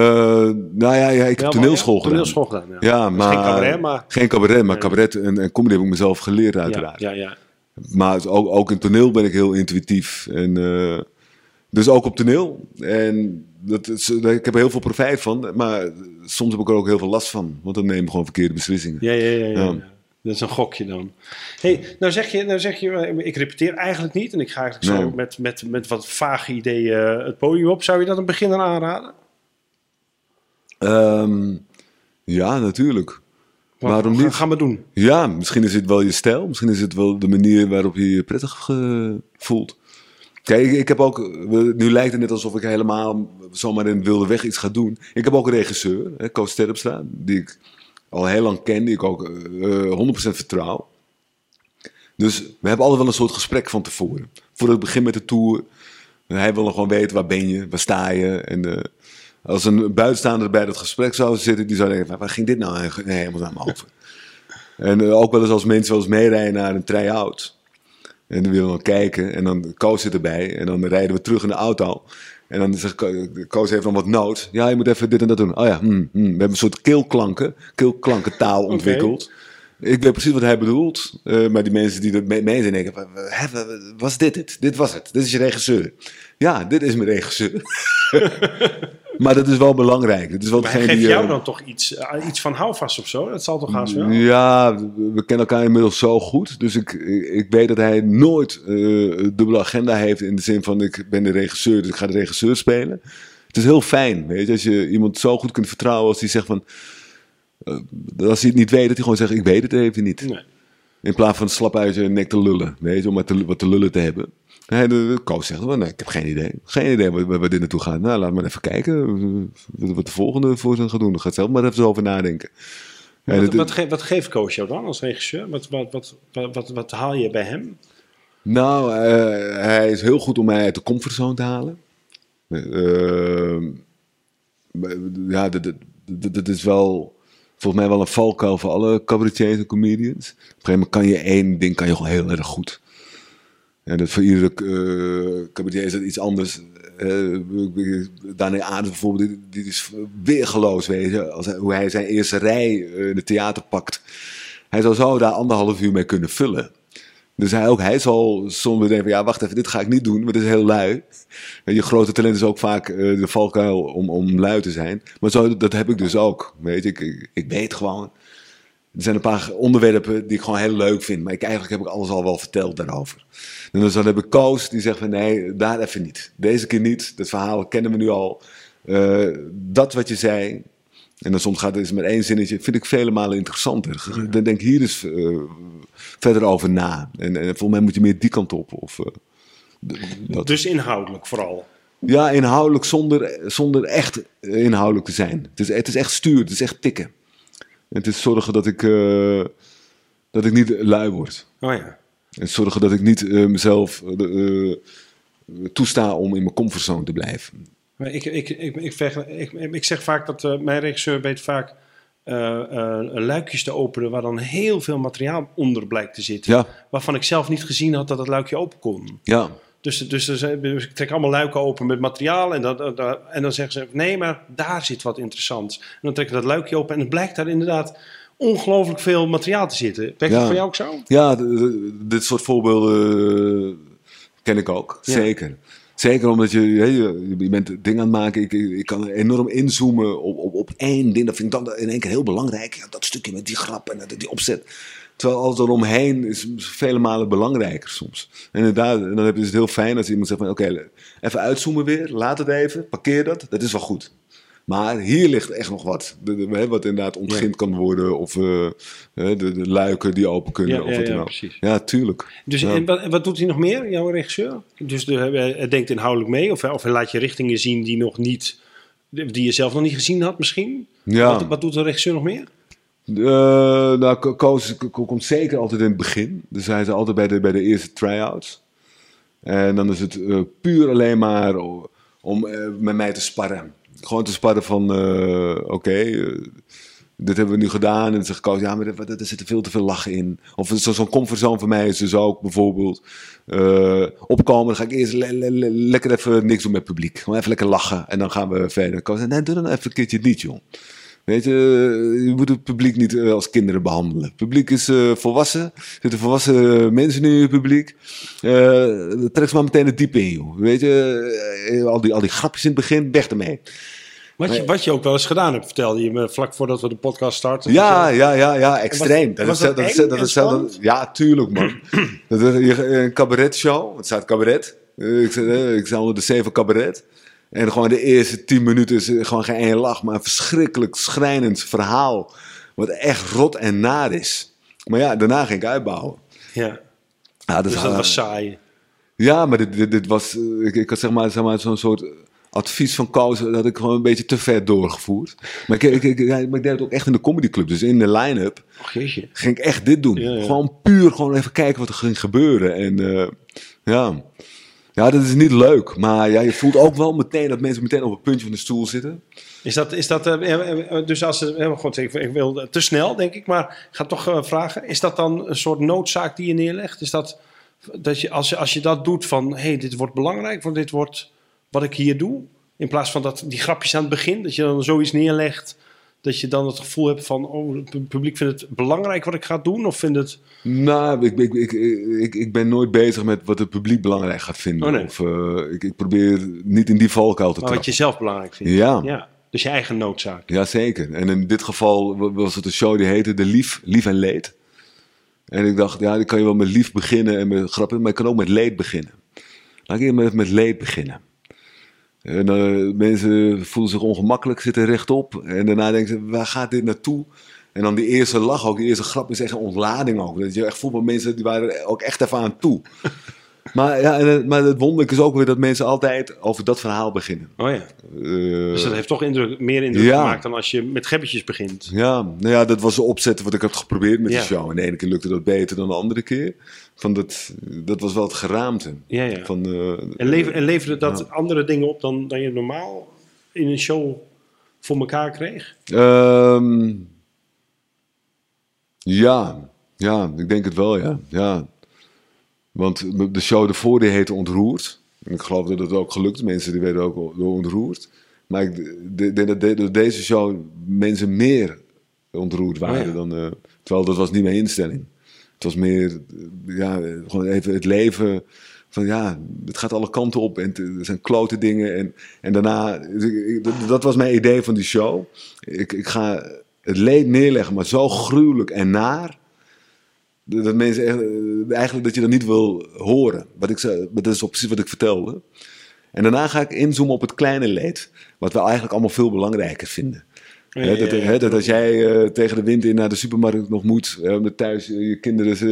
nou ja, ja ik heb toneelschool ja, gedaan. Toneelschool gedaan, ja. Ja, Dus maar... geen cabaret, maar... Geen cabaret, maar Nee. cabaret en, en comedy heb ik mezelf geleerd Ja, uiteraard. ja, ja. Maar ook, ook in toneel ben ik heel intuïtief. En, eh, dus ook op toneel. En dat is, ik heb er heel veel profijt van. Maar soms heb ik er ook heel veel last van. Want dan neem ik gewoon verkeerde beslissingen. Ja, ja, ja, ja, Ja. ja. Dat is een gokje dan. Hey, nou zeg je, nou zeg je, eh, ik repeteer eigenlijk niet en ik ga eigenlijk zo met, met, met wat vage ideeën eh, het podium op. Zou je dat een beginner aanraden? Ehm, ja, natuurlijk. Wat- Waarom niet? Ga maar doen. Ja, misschien is het wel je stijl. Misschien is het wel de manier waarop je je prettig eh, voelt. Kijk, ik, ik heb ook... Nu lijkt het net alsof ik helemaal zomaar in wilde weg iets ga doen. Ik heb ook een regisseur, hè, Koos die ik al heel lang ken. Die ik ook eh, 100% vertrouw. Dus we hebben altijd wel een soort gesprek van tevoren. Voordat ik begin met de tour. Hij wil gewoon weten, waar ben je? Waar sta je? En eh, als een buitenstaander bij dat gesprek zou zitten, die zou denken, waar ging dit nou helemaal aan me over? En eh, ook wel eens als mensen wel eens meerijden naar een try-out. En dan willen we kijken. En dan Koos zit erbij. En dan rijden we terug in de auto. En dan zegt Ko- Koos heeft dan wat nood. Ja, je moet even dit en dat doen. Oh ja, hmm, hmm. we hebben een soort keelklanken. Keelklankentaal ontwikkeld. Ik weet precies wat hij bedoelt. eh, maar die mensen die er mee zijn denken... "Wa- wa- hè, wa- wa- Was dit het? Dit was het. Dit is je regisseur. Ja, dit is mijn regisseur. maar dat is wel belangrijk. Het is wel Maar die... jou eh, dan toch iets, eh, iets van houvast of zo? Dat zal toch haast wel? Ja, we kennen elkaar inmiddels zo goed. Dus ik, ik, weet dat hij nooit een dubbele agenda heeft. In de zin van ik ben de regisseur, dus ik ga de regisseur spelen. Het is heel fijn, weet je. Als je iemand zo goed kunt vertrouwen als die zegt van... als hij het niet weet, dat hij gewoon zegt, ik weet het even niet. Nee. In plaats van slap uit je nek te lullen, weet je, om maar te, wat te lullen te hebben. En de, coach zegt, well, nee, ik heb geen idee. Geen idee waar, waar, dit naartoe gaat. Nou, laat maar even kijken eh, wat, de volgende voor zijn gaat doen. Dan gaat zelf maar even zo over nadenken. En Wat, wat, ge- wat geeft coach jou dan als regisseur? Wat, wat, wat, wat, haal je bij hem? Nou, eh, hij is heel goed om mij uit de comfortzone te halen. Eh, ja, dat, dat, dat, dat is wel volgens mij wel een valkuil voor alle cabaretiers en comedians. Op een gegeven moment kan je één ding kan je gewoon heel erg goed. En dat voor iedere eh cabaretier is dat iets anders. Eh Daniel Adams bijvoorbeeld, die is weergeloos, weet. Als hij, hoe hij zijn eerste rij eh, in het theater pakt. Hij zou zo daar anderhalf uur mee kunnen vullen. Dus hij, ook, hij zal soms denken van, ja, wacht even, dit ga ik niet doen, maar dit is heel lui. Je grote talent is ook vaak eh, de valkuil om, om lui te zijn. Maar zo, dat heb ik dus ook, weet ik, ik weet gewoon. Er zijn een paar onderwerpen die ik gewoon heel leuk vind. Maar ik, eigenlijk heb ik alles al wel verteld daarover. En dus dan heb ik Koos die zegt van, nee, daar even niet. Deze keer niet, dat verhaal kennen we nu al. Eh, dat wat je zei, en dan soms gaat het eens met één zinnetje, vind ik vele malen interessanter. Dan denk ik hier eens eh, verder over na. En, en volgens mij moet je meer die kant op. Of, eh. Dus inhoudelijk vooral. Ja, inhoudelijk zonder, zonder echt inhoudelijk te zijn. Het is, het is echt stuur, het is echt tikken. Het is zorgen dat ik, eh, dat ik niet lui word. Oh ja. En zorgen dat ik niet eh, mezelf eh, toesta om in mijn comfortzone te blijven. Maar ik, ik, ik, ik, ik, ik zeg vaak dat mijn regisseur weet vaak luikjes te openen waar dan heel veel materiaal onder blijkt te zitten. Ja, Waarvan ik zelf niet gezien had dat het luikje open kon. ja, Dus, dus, dus ik trek allemaal luiken open met materiaal. En, dat, en dan zeggen ze: nee, maar daar zit wat interessants. En dan trek ik dat luikje open. En het blijkt daar inderdaad ongelooflijk veel materiaal te zitten. Werkt Ja. dat voor jou ook zo? ja dit soort voorbeelden eh, ken ik ook. Ja. Zeker. Zeker omdat je, je, je bent dingen aan het maken. Ik, ik kan enorm inzoomen op, op, op één ding. Dat vind ik dan in één keer heel belangrijk. Ja, dat stukje met die grap en dat- die opzet. Terwijl alles eromheen is vele malen belangrijker soms. En inderdaad, dan heb je het heel fijn als iemand zegt van... Oké, even uitzoomen weer. Laat het even. Parkeer dat. Dat is wel goed. Maar hier ligt echt nog wat. De, de- hè, wat inderdaad ontgind kan worden. Of eh, de, de luiken die open kunnen. Ja, of ja, wat dan ja, ook. precies. Ja, tuurlijk. Dus Ja. en wat, doet hij nog meer, jouw regisseur? Dus de, hij denkt inhoudelijk mee? Of, of hij laat je richtingen zien die, nog niet, die je zelf nog niet gezien had misschien? Ja. Wat, wat doet de regisseur nog meer? Eh, nou, Ko- Koos komt zeker altijd in het begin. Dus hij is altijd bij de, bij de eerste try-outs. En dan is het eh, puur alleen maar om eh, met mij te sparren. Gewoon te sparren van, oké, dit hebben we nu gedaan. En dan zegt Koos, ja, maar er, er veel te veel lachen in. Of zo- zo'n comfortzone voor mij is dus ook bijvoorbeeld... opkomen, dan ga ik eerst le- le- le- lekker even niks doen met publiek. Gewoon even lekker lachen en dan gaan we verder. Koos nee, doe dan even een keertje niet, joh. Weet je, je moet het publiek niet eh, als kinderen behandelen. Het publiek is eh, volwassen. Er zitten volwassen mensen nu in het publiek. Eh trek ze maar meteen het diep in, joh. Weet je, eh, al, die, al die grapjes in het begin, weg ermee. Wat je, wat je ook wel eens gedaan hebt, vertelde je me vlak voordat we de podcast starten. Ja, ja, ja, ja, extreem. was is- dat dat zelden- spannend? Ja, tuurlijk, man. dat is je- een cabaretshow. Het staat cabaret. Eh, Ik, eh, ik sta onder de zeven cabaret. En gewoon de eerste tien minuten is gewoon geen één lach, maar een verschrikkelijk schrijnend verhaal. Wat echt rot en naar is. Maar ja, daarna ging ik uitbouwen. ja. Ja, Dus dat was saai. ja, maar dit, dit, dit was. Ik, ik had zeg maar, zeg maar zo'n soort advies van Koos. Dat ik gewoon een beetje te ver doorgevoerd. Maar ik, ik, ik, maar ik deed het ook echt in de comedyclub. Dus in de line-up jeetje. ging ik echt dit doen. Ja, ja. Gewoon puur gewoon even kijken wat er ging gebeuren. En eh, ja. Ja, dat is niet leuk. Maar ja, je voelt ook wel meteen dat mensen meteen op het puntje van de stoel zitten. Is dat, is dat eh, eh, eh, dus als eh, goed, ik, ik wil te snel, denk ik, maar ik ga toch vragen: is dat dan een soort noodzaak die je neerlegt? Is dat, dat je, als, je, als je dat doet van hé, hey, dit wordt belangrijk, want dit wordt wat ik hier doe, in plaats van dat die grapjes aan het begin, dat je dan zoiets neerlegt, dat je dan het gevoel hebt van oh, het publiek vindt het belangrijk wat ik ga doen, of vindt het. Nou, ik, ik, ik, ik, ik ben nooit bezig met wat het publiek belangrijk gaat vinden. Oh, nee. Of ik, ik probeer niet in die valkuil te Maar wat je zelf belangrijk vindt. Ja. ja. Dus je eigen noodzaak. Jazeker. En in dit geval wa- was het een show die heette De Lief, Lief en Leed. En ik dacht, ja, dan kan je wel met lief beginnen en met grappen, maar je kan ook met leed beginnen. Laat ik eerst met, met leed beginnen. En eh, mensen voelen zich ongemakkelijk, zitten rechtop. En daarna denken ze, waar gaat dit naartoe? En dan die eerste lach ook, die eerste grap is echt een ontlading ook. Dat je echt voelt, mensen die waren ook echt even aan toe. Maar, ja, maar het wonderlijke is ook weer dat mensen altijd over dat verhaal beginnen. Oh ja. Eh, Dus dat heeft toch indruk, meer indruk Ja. gemaakt dan als je met gebbetjes begint. Ja, nou ja, dat was de opzet wat ik had geprobeerd met Ja. de show. En de ene keer lukte dat beter dan de andere keer. Van dat, dat was wel het geraamte. Ja, ja. Van, eh, En, lever, en leverde dat Ja. andere dingen op dan, dan je normaal in een show voor elkaar kreeg? Ehm, ja, ja, ik denk het wel, ja. ja. Want de show ervoor die heette Ontroerd. En ik geloof dat het ook gelukt. Mensen die werden ook door ontroerd. Maar ik de- denk dat de- deze show mensen meer ontroerd waren. Oh ja. dan, eh, terwijl dat was niet mijn instelling. Het was meer, eh, ja, gewoon even het leven van ja, het gaat alle kanten op en er zijn klote dingen. En, en daarna, dus dat was mijn idee van die show. Ik, ik ga het leed neerleggen, maar zo gruwelijk en naar. Dat mensen echt, eh, eigenlijk dat je dat niet wil horen. Wat ik, dat is precies wat ik vertelde. En daarna ga ik inzoomen op het kleine leed. Wat we eigenlijk allemaal veel belangrijker vinden. Ja, dat, ja, ja. hè, dat als jij eh, tegen de wind in naar de supermarkt nog moet, hè, omdat thuis je kinderen,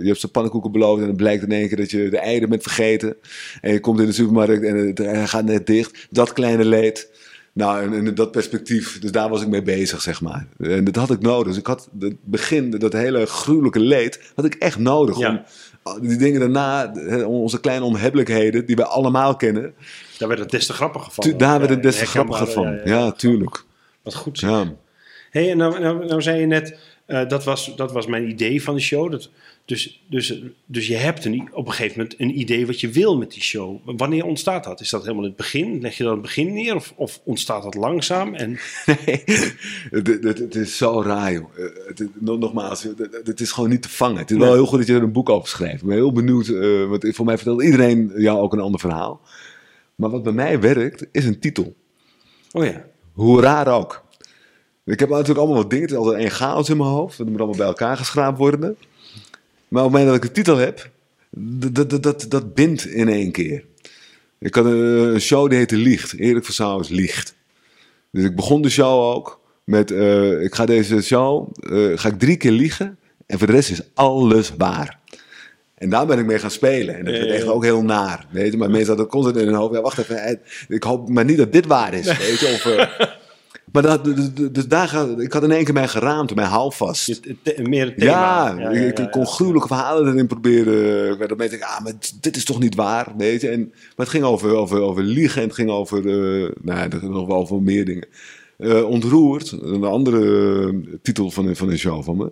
je hebt ze pannenkoeken beloofd en het blijkt in één keer dat je de eieren bent vergeten. En je komt in de supermarkt en het gaat net dicht. Dat kleine leed. Nou, en, en dat perspectief, dus daar was ik mee bezig, zeg maar. En dat had ik nodig. Dus ik had het begin, dat hele gruwelijke leed, had ik echt nodig. Ja. Om die dingen daarna, onze kleine onhebbelijkheden, die wij allemaal kennen, Daar werd het des te grappiger van. tu- daar werd het des te grappiger van. ja, tuurlijk. Wat goed. zeg. Ja. hey, en nou, nou, nou zei je net, eh, dat, was, dat was mijn idee van de show. Dat, dus, dus, dus je hebt een, op een gegeven moment een idee wat je wil met die show. Wanneer ontstaat dat? Is dat helemaal het begin? Leg je dat het begin neer? Of, of ontstaat dat langzaam? En, Nee, het, het, het is zo raar, joh. Eh, Het, het- nog- nogmaals, het, is gewoon niet te vangen. Het is wel Nee. heel goed dat je er een boek over schrijft. Ik ben heel benieuwd, eh, want voor mij vertelt iedereen jou ook een ander verhaal. Maar wat bij mij werkt, is een titel. oh ja. Hoe raar ook. Ik heb natuurlijk allemaal wat dingen. Het is altijd één chaos in mijn hoofd. Dat moet allemaal bij elkaar geschraapt worden. Maar op het moment dat ik een titel heb, dat, dat, dat, dat bindt in één keer. Ik had een, show die heette Liegt. Erik van Sauers Liegt. Dus ik begon de show ook met, eh, ik ga deze show, eh, ga ik drie keer liegen. En voor de rest is alles waar. En daar ben ik mee gaan spelen. En dat werd echt ook heel naar. Weet je? Maar mensen hadden constant in hun hoofd. Ja, wacht even. Ik hoop maar niet dat dit waar is. Weet je? Of, eh, maar dat, dus, dus daar ga, ik had in één keer mijn geraamte, mijn houvast. Je- het te- meer het thema. Ja, ik, ik kon gruwelijke verhalen erin proberen. Dat mensen denken, ah, maar dit is toch niet waar, weet je. En, maar het ging over, over, over liegen en het ging over, eh nou, ja, er nog wel over meer dingen. Eh, ontroerd, een andere eh, titel van, van een show van me.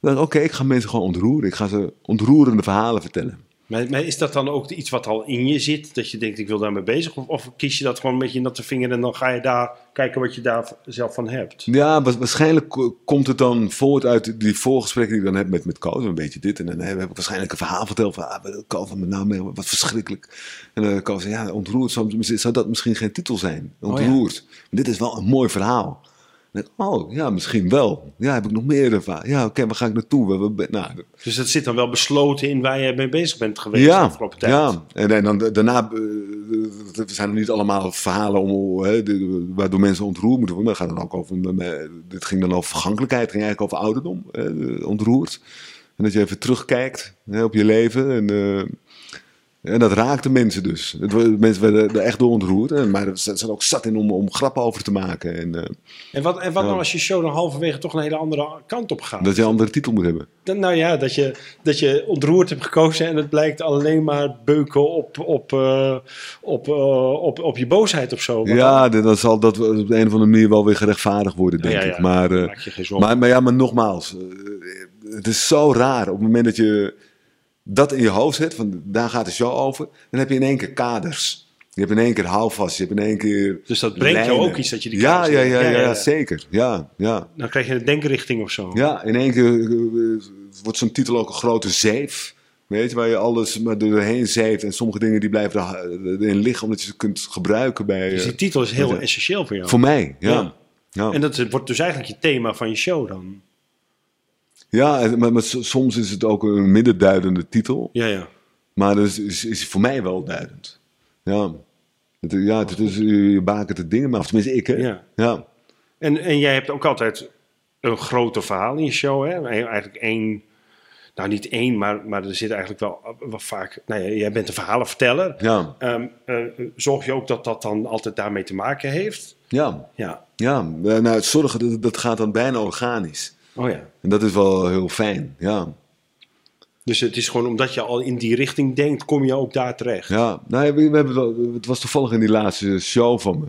Dan dacht ik, oké, ik ga mensen gewoon ontroeren. Ik ga ze ontroerende verhalen vertellen. Maar, maar is dat dan ook iets wat al in je zit? Dat je denkt, ik wil daarmee bezig? Of, of kies je dat gewoon met je natte vinger en dan ga je daar kijken wat je daar zelf van hebt? Ja, wa- waarschijnlijk ko- komt het dan voort uit die voorgesprekken die ik dan heb met, met Koos. Een beetje dit. En dan heb ik waarschijnlijk een verhaal verteld van... Ah, Koos van mijn naam, wat verschrikkelijk. En dan Koos zei, ja, ontroerd. Zou, zou dat misschien geen titel zijn? Ontroerd. Maar dit is wel een mooi verhaal. Oh, ja, misschien wel. Ja, heb ik nog meer ervaren? Ja, oké, waar ga ik naartoe? Nou, Dus dat zit dan wel besloten in waar je mee bezig bent geweest de ja, afgelopen tijd. ja. En, en dan daarna eh, zijn er niet allemaal verhalen om, hè, de- waardoor mensen ontroerd moeten worden. Maar het gaat dan ook over, eh, dit ging dan over vergankelijkheid, het ging eigenlijk over ouderdom, ontroerd. En dat je even terugkijkt hè, op je leven. En, eh, en dat raakte mensen dus. Het, mensen werden er echt door ontroerd. Maar er zat ook zat in om, om grappen over te maken. En eh, En wat, en wat nou als je show dan halverwege toch een hele andere kant op gaat? dat je een andere titel moet hebben. Dan, nou ja, dat je, dat je ontroerd hebt gekozen en het blijkt alleen maar beuken op, op, eh, op, eh, op, op je boosheid of zo. Ja, dan, dan zal dat op de een of andere manier wel weer gerechtvaardigd worden, denk Ja, ja, ik. Maar, dan maak je geen zorgen. Maar, maar ja, maar nogmaals, het is zo raar. Op het moment dat je dat in je hoofd zet, van daar gaat de show over, dan heb je in één keer kaders. Je hebt in één keer houvast, je hebt in één keer. Dus dat brengt jou ook iets dat je die ja, ja, ja, ja, Ja, ja, ja. zeker. Ja, ja. Dan krijg je een denkrichting of zo. ja, in één keer eh, wordt zo'n titel ook een grote zeef. Weet je, waar je alles maar doorheen zeeft. En sommige dingen die blijven er- erin liggen, omdat je ze kunt gebruiken bij. Dus eh, die titel is heel essentieel voor jou. voor mij, ja. Ja. En dat wordt dus eigenlijk je thema van je show dan. Ja, maar, soms is het ook een minder duidende titel. Ja, ja. Maar dus is, is voor mij wel duidend. Ja. Het, ja, het is, je bakent het dingen maar. Tenminste, ik hè. Ja. Ja. En, en jij hebt ook altijd een groter verhaal in je show. Hè? Eigenlijk één, nou niet één, maar, maar er zit eigenlijk wel, wel vaak. Nou ja, jij bent een verhalenverteller. Ja, Ehm, eh, zorg je ook dat dat dan altijd daarmee te maken heeft? ja, Ja. ja. Eh, Nou, het zorgen, dat, dat gaat dan bijna organisch. Oh ja. En dat is wel heel fijn, ja. Dus het is gewoon omdat je al in die richting denkt, kom je ook daar terecht. Ja, nou, we, we hebben het was toevallig in die laatste show van me.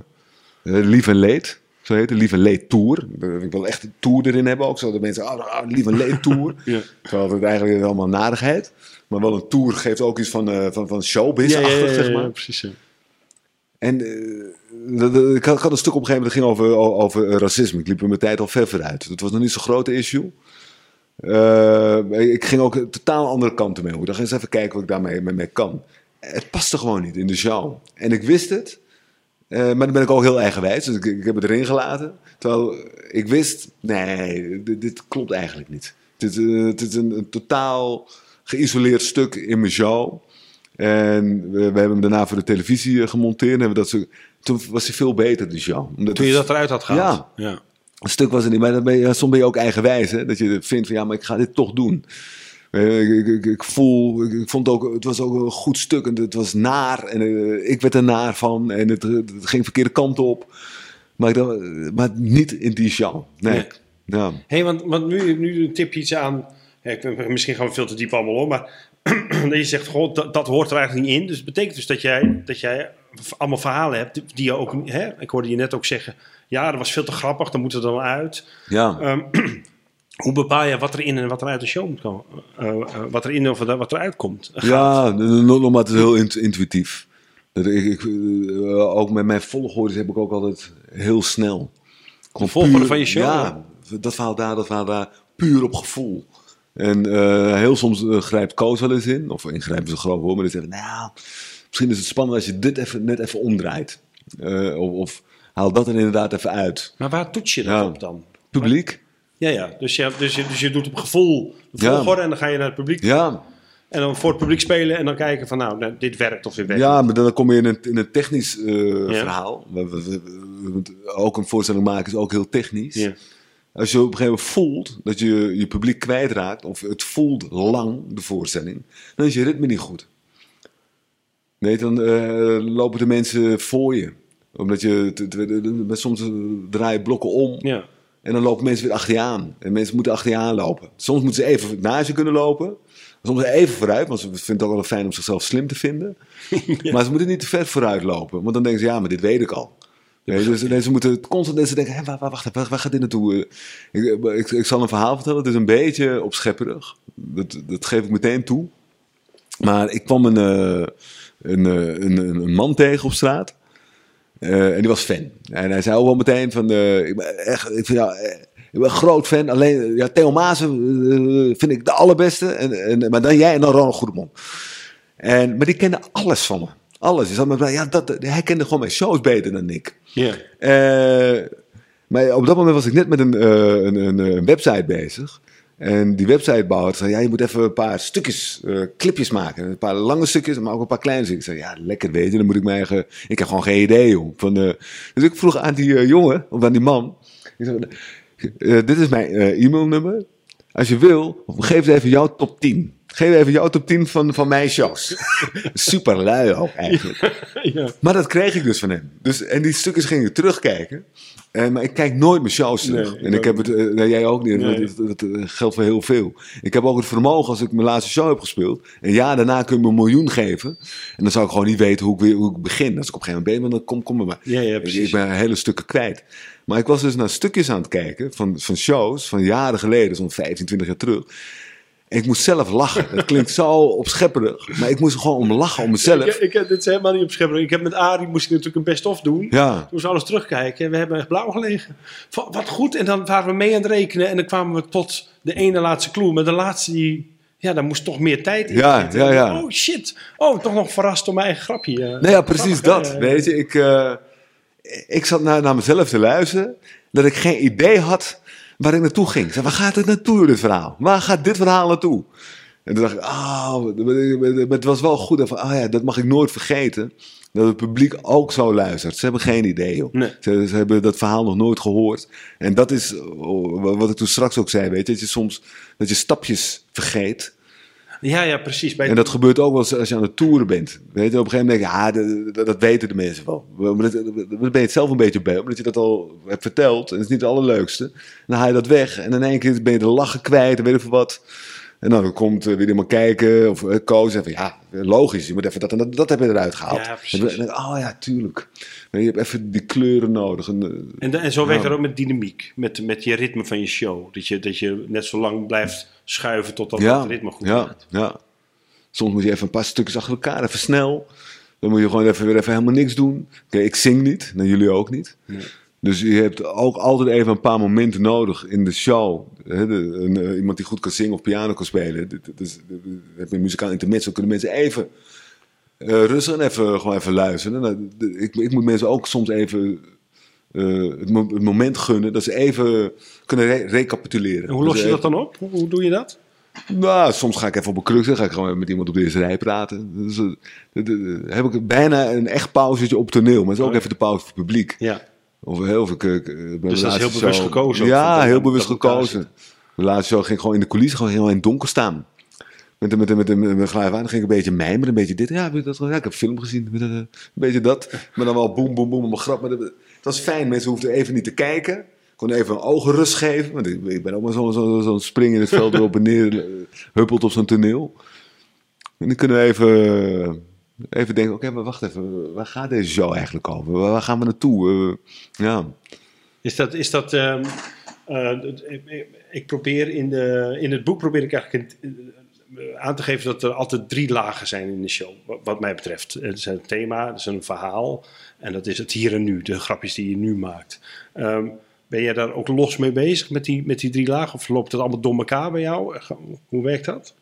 Eh, Lief en Leed, zo heet het. Lief en Leed Tour. Ik wil echt een tour erin hebben ook. Zodat mensen, ah, ah, Lief en Leed Tour. Ja. Terwijl het eigenlijk allemaal narigheid. Maar wel een tour geeft ook iets van, eh van, van showbiz-achtig, zeg maar. precies. ja. En eh, de- de- ik, had, een stuk op een gegeven moment dat ging over, over eh, racisme. Ik liep er mijn tijd al ver vooruit. Het was nog niet zo'n grote issue. Eh, ik ging ook een totaal andere kanten mee. Ik dacht eens even kijken wat ik daarmee mee, kan. Het paste gewoon niet in de show. En ik wist het. eh, maar dan ben ik ook heel eigenwijs. Dus ik, ik heb het erin gelaten. Terwijl ik wist, nee, dit, klopt eigenlijk niet. Dit, is een, totaal geïsoleerd stuk in mijn show. En we, hebben hem daarna voor de televisie gemonteerd. En hebben dat zo, toen was hij veel beter, de show. Omdat Toen je dat eruit had gehaald. Ja. ja. een stuk was er niet, maar dan ben je, soms ben je ook eigenwijs. Hè? Dat je vindt van ja, maar ik ga dit toch doen. Eh, Ik, ik, ik, ik voel, ik, ik vond ook, het was ook een goed stuk en het was naar. En eh, ik werd er naar van en het, het ging verkeerde kant op. Maar, ik dacht, eh, maar niet in die show. Nee. Nee. Ja. Hé, want, want nu, nu tip je iets aan. Ja, misschien gaan we veel te diep allemaal om, maar dat je zegt, goh, dat, dat hoort er eigenlijk niet in. Dus het betekent dus dat jij, dat jij allemaal verhalen hebt die je ook, hè, ik hoorde je net ook zeggen, ja, dat was veel te grappig, dan moet er dan uit. Ja. Ehm, hoe bepaal je wat er in en wat er uit de show moet komen? Eh, eh, wat er in of wat eruit komt? Ja, nog nog maar het is heel int- intuïtief. Ik, ik, eh, ook met mijn volgorde heb ik ook altijd heel snel. Gewoon volgorde puur- van je show? Ja, dat verhaal daar, dat verhaal daar. Puur op gevoel. En heel soms grijpt Koos wel eens in. Of ingrijpen ze groot hoor. Maar dan zeggen nou, misschien is het spannend als je dit even, net even omdraait. Eh, of, of haal dat er inderdaad even uit. Maar waar toets je dat Ja. op dan? Publiek? Ja, ja. Dus je, dus, je, dus je doet op gevoel de Ja. volgorde en dan ga je naar het publiek. Ja, En dan voor het publiek spelen en dan kijken van nou, nou, dit werkt of dit werkt Ja, maar dan kom je in een, in technisch eh, Ja. verhaal. We, we- ook een voorstelling maken is ook heel technisch. Ja. Als je op een gegeven moment voelt dat je je publiek kwijtraakt, of het voelt lang, de voorstelling, dan is je ritme niet goed. Nee, dan eh, lopen de mensen voor je. Omdat je, t- t- t- soms eh, draai je blokken om Ja. en dan lopen mensen weer achter je aan. En mensen moeten achter je aan lopen. Soms moeten ze even naast je kunnen lopen. Soms even vooruit, want ze vinden het ook wel fijn om zichzelf slim te vinden. Maar ze moeten niet te ver vooruit lopen. Want dan denken ze, ja, maar dit weet ik al. Nee, dus nee, ze moeten constant mensen denken, hé, waar, waar, wacht, even, waar, gaat dit naartoe? Eh, Ik, ik, ik zal een verhaal vertellen, het is een beetje opschepperig. Dat, dat geef ik meteen toe. Maar ik kwam een, eh, een, eh, een, een, man tegen op straat. Eh, en die was fan. En hij zei ook wel meteen van, eh, ik ben echt, ik vind, ja, ik ben een groot fan. Alleen, ja, Theo Maassen eh, vind ik de allerbeste. En, en, maar dan jij en dan Ronald Goedemond. En, maar die kende alles van me. Alles. Dus dan, ja, dat, hij kende gewoon mijn shows beter dan ik. Ja. Maar op dat moment was ik net met een, een, een, een website bezig. En die websitebouwer zei, ja, je moet even een paar stukjes, eh, clipjes maken. Een paar lange stukjes, maar ook een paar kleine stukjes. Ik zei, ja, lekker weet je, dan moet ik mijn eigen... Ik heb gewoon geen idee, joh. Van, eh, dus ik vroeg aan die eh, jongen, of aan die man... Ik dit is mijn e-mailnummer. Als je wil, geef even jouw top 10. Geef even jouw top 10 van, van mijn shows. Super lui ook, eigenlijk. ja. Maar dat kreeg ik dus van hem. Dus, en die stukjes ging ik terugkijken. Eh, maar ik kijk nooit mijn shows terug. Nee, en ik heb het, eh, nee, jij ook niet. Nee. Dat, dat, dat geldt voor heel veel. Ik heb ook het vermogen als ik mijn laatste show heb gespeeld. Een jaar daarna kun je me een miljoen geven. En dan zou ik gewoon niet weten hoe ik, weer, hoe ik begin. Als ik op een gegeven moment ben, dan kom, kom er maar. Ja, ja, precies. Ik ben hele stukken kwijt. Maar ik was dus naar stukjes aan het kijken van, van shows van jaren geleden, zo'n 15, 20 jaar terug. En ik moest zelf lachen. Dat klinkt zo opschepperig. Maar ik moest er gewoon om lachen, om mezelf. Ik, ik dit is helemaal niet opschepperig. Ik heb met Arie moest ik natuurlijk een best-of doen. Ja. Toen we alles terugkijken en we hebben echt blauw gelegen. Wat goed. En dan waren we mee aan het rekenen en dan kwamen we tot de ene laatste clue. Maar de laatste die, ja, daar moest toch meer tijd in Ja, ja, ja. Oh shit. Oh, toch nog verrast door mijn eigen grapje. eh. Nou ja, precies Grappig, dat. hè? Weet je, ik, eh, ik zat naar, naar mezelf te luisteren. Dat ik geen idee had waar ik naartoe ging. Ik zei, waar gaat het naartoe, dit verhaal? Waar gaat dit verhaal naartoe? En toen dacht ik, ah, het was wel goed. Van, ah ja, dat mag ik nooit vergeten. Dat het publiek ook zo luistert. Ze hebben geen idee, joh. Nee. Ze, ze hebben dat verhaal nog nooit gehoord. En dat is oh, wat ik toen straks ook zei, weet je. Dat je soms dat je stapjes vergeet. Ja, ja, precies. Bij En dat gebeurt ook wel als je aan het toeren bent. Weet je, op een gegeven moment denk je, ja, dat, dat- weten de mensen wel. Maar ben je het zelf een beetje bij, omdat je dat al hebt verteld. En het is niet het allerleukste. Dan haal je dat weg en in één keer ben je de lachen kwijt en weet veel wat. En dan komt uh, weer iemand kijken of uh, koos en van ja, logisch, je moet even dat en dat, dat heb je eruit gehaald. Ja, precies. En oh ja, tuurlijk. Je hebt even die kleuren nodig. En, eh, En, en zo werkt Ja. dat ook met dynamiek, met, met je ritme van je show. Dat je, dat je net zo lang blijft schuiven totdat ja, het ritme goed ja, wordt. ja. Soms moet je even een paar stukjes achter elkaar, even snel. Dan moet je gewoon even, weer even helemaal niks doen. Oké, ik zing niet, en jullie ook niet. Dus je hebt ook altijd even een paar momenten nodig in de show. Hè, de- een, eh, iemand die goed kan zingen of piano kan spelen. Heb je een muzikaal intermezzo, kunnen mensen even eh, rustig en even, gewoon even luisteren. Nou, ik, ik moet mensen ook soms even eh, het, mo- het moment gunnen dat ze even kunnen re- recapituleren. En hoe los Dus je dat dan op? Hoe, hoe doe je dat? nou, soms ga ik even op een kruk zitten. Ga ik gewoon met iemand op de eerste rij praten. Dus, heb ik bijna een echt pauzetje op toneel. Maar het is ook Oh even de pauze voor het publiek. Ja. Of heel veel... Dus dat is heel bewust gekozen Ja, heel bewust gekozen. De laatste show ging ik gewoon in de coulissen gewoon helemaal in het donker staan. Met een met, een- met, met. Dan ging ik een beetje mijmeren, een beetje dit. Ja, heb je dat, ja ik heb een film gezien. Met een, een beetje dat. Maar dan wel boem, boem, boem. Maar grap. Maar dat- het was fijn. Mensen hoefden even niet te kijken. Kon even een ogen rust geven. Want ik, ik ben ook maar zo'n zo, zo spring in het veld erop en neer. eh, Huppelt op zo'n toneel. En dan kunnen we even, even denken. Oké, maar wacht even. Waar gaat deze show eigenlijk over? Waar, gaan we naartoe? Eh, ja. Is dat, is dat ehm, eh, dat- ik- probeer in, de, in het boek probeer ik eigenlijk eh, aan te geven dat er altijd drie lagen zijn in de show, wat, mij betreft. Het is een thema, het is een verhaal en dat is het hier en nu, de grapjes die je nu maakt. Ehm, ben jij daar ook los mee bezig met die, met die drie lagen of loopt het allemaal door elkaar bij jou? Hoe werkt dat?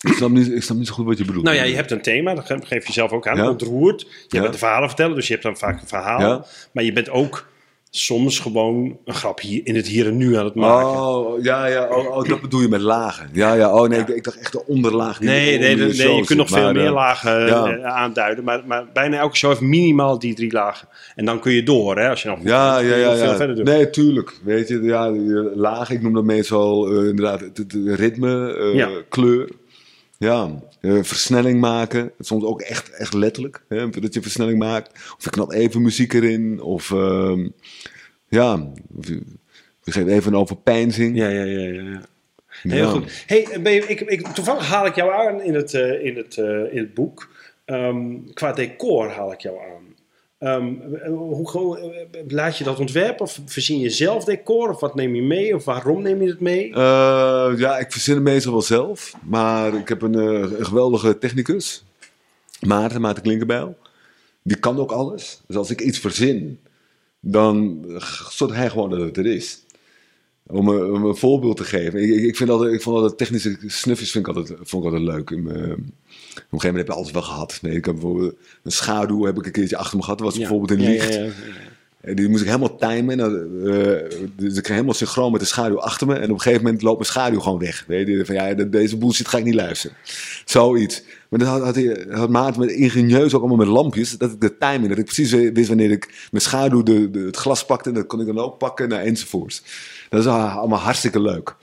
Ik, snap niet, ik snap niet zo goed wat je bedoelt. Nou ja, je hebt een thema, dat ge- geef je zelf ook aan, Ja. ontroerd. Je Ja. bent de verhalen vertellen, dus je hebt dan vaak een verhaal. Ja. Maar je bent ook soms gewoon een grap hier, in het hier en nu aan het maken. Oh, ja, ja. Oh, oh, dat bedoel je met lagen. Ja, ja. Oh nee, Ik, ik dacht echt de onderlaag. die Nee, nee, nee, je kunt nog veel meer eh, lagen ja. eh, aanduiden. Maar, maar bijna elke show heeft minimaal die drie lagen. En dan kun je door, hè, als je nog Ja, ja, ja. veel ja. verder doet. Nee, tuurlijk. Weet je, ja, laag, ik noem dat meestal eh, inderdaad het, het ritme, kleur. Ja, eh, versnelling maken. Soms ook echt, echt letterlijk. Hè, dat je versnelling maakt. Of je knapt even muziek erin. Of ehm, ja, je, je geeft even een overpeinzing. Ja, ja, ja. ja, ja. Heel Ja. goed. Hey, ben je, ik, ik, toevallig haal ik jou aan in het, eh, in het, eh, in het boek. Ehm, qua decor haal ik jou aan. Ehm, eh, hoe, eh, laat je dat ontwerpen of verzin je zelf decor? Of wat neem je mee? Of waarom neem je het mee? Eh, ja, ik verzin het meestal wel zelf. Maar ik heb een, eh, geweldige technicus. Maarten, Maarten Klinkenbijl. Die kan ook alles. Dus als ik iets verzin, dan zorgt hij gewoon dat het er is. Om een, voorbeeld te geven. Ik, ik, vind altijd, ik vond altijd technische snufjes vind ik altijd, vond ik altijd leuk. Op een gegeven moment heb je alles wel gehad. Nee, ik heb bijvoorbeeld een schaduw heb ik een keertje achter me gehad. Dat was Ja. bijvoorbeeld in Ja, licht. ja, ja. En die moest ik helemaal timen. En eh, dus ik kreeg helemaal synchroon met de schaduw achter me. En op een gegeven moment loopt mijn schaduw gewoon weg. Weet je, van ja, de- deze bullshit ga ik niet luisteren. Zoiets. Maar dan had, had, had Maarten met ingenieus ook allemaal met lampjes. Dat ik de timing, dat ik precies wist wanneer ik mijn schaduw de, de, het glas pakte. En dat kon ik dan ook pakken, nou, enzovoorts. Dat is allemaal hartstikke leuk.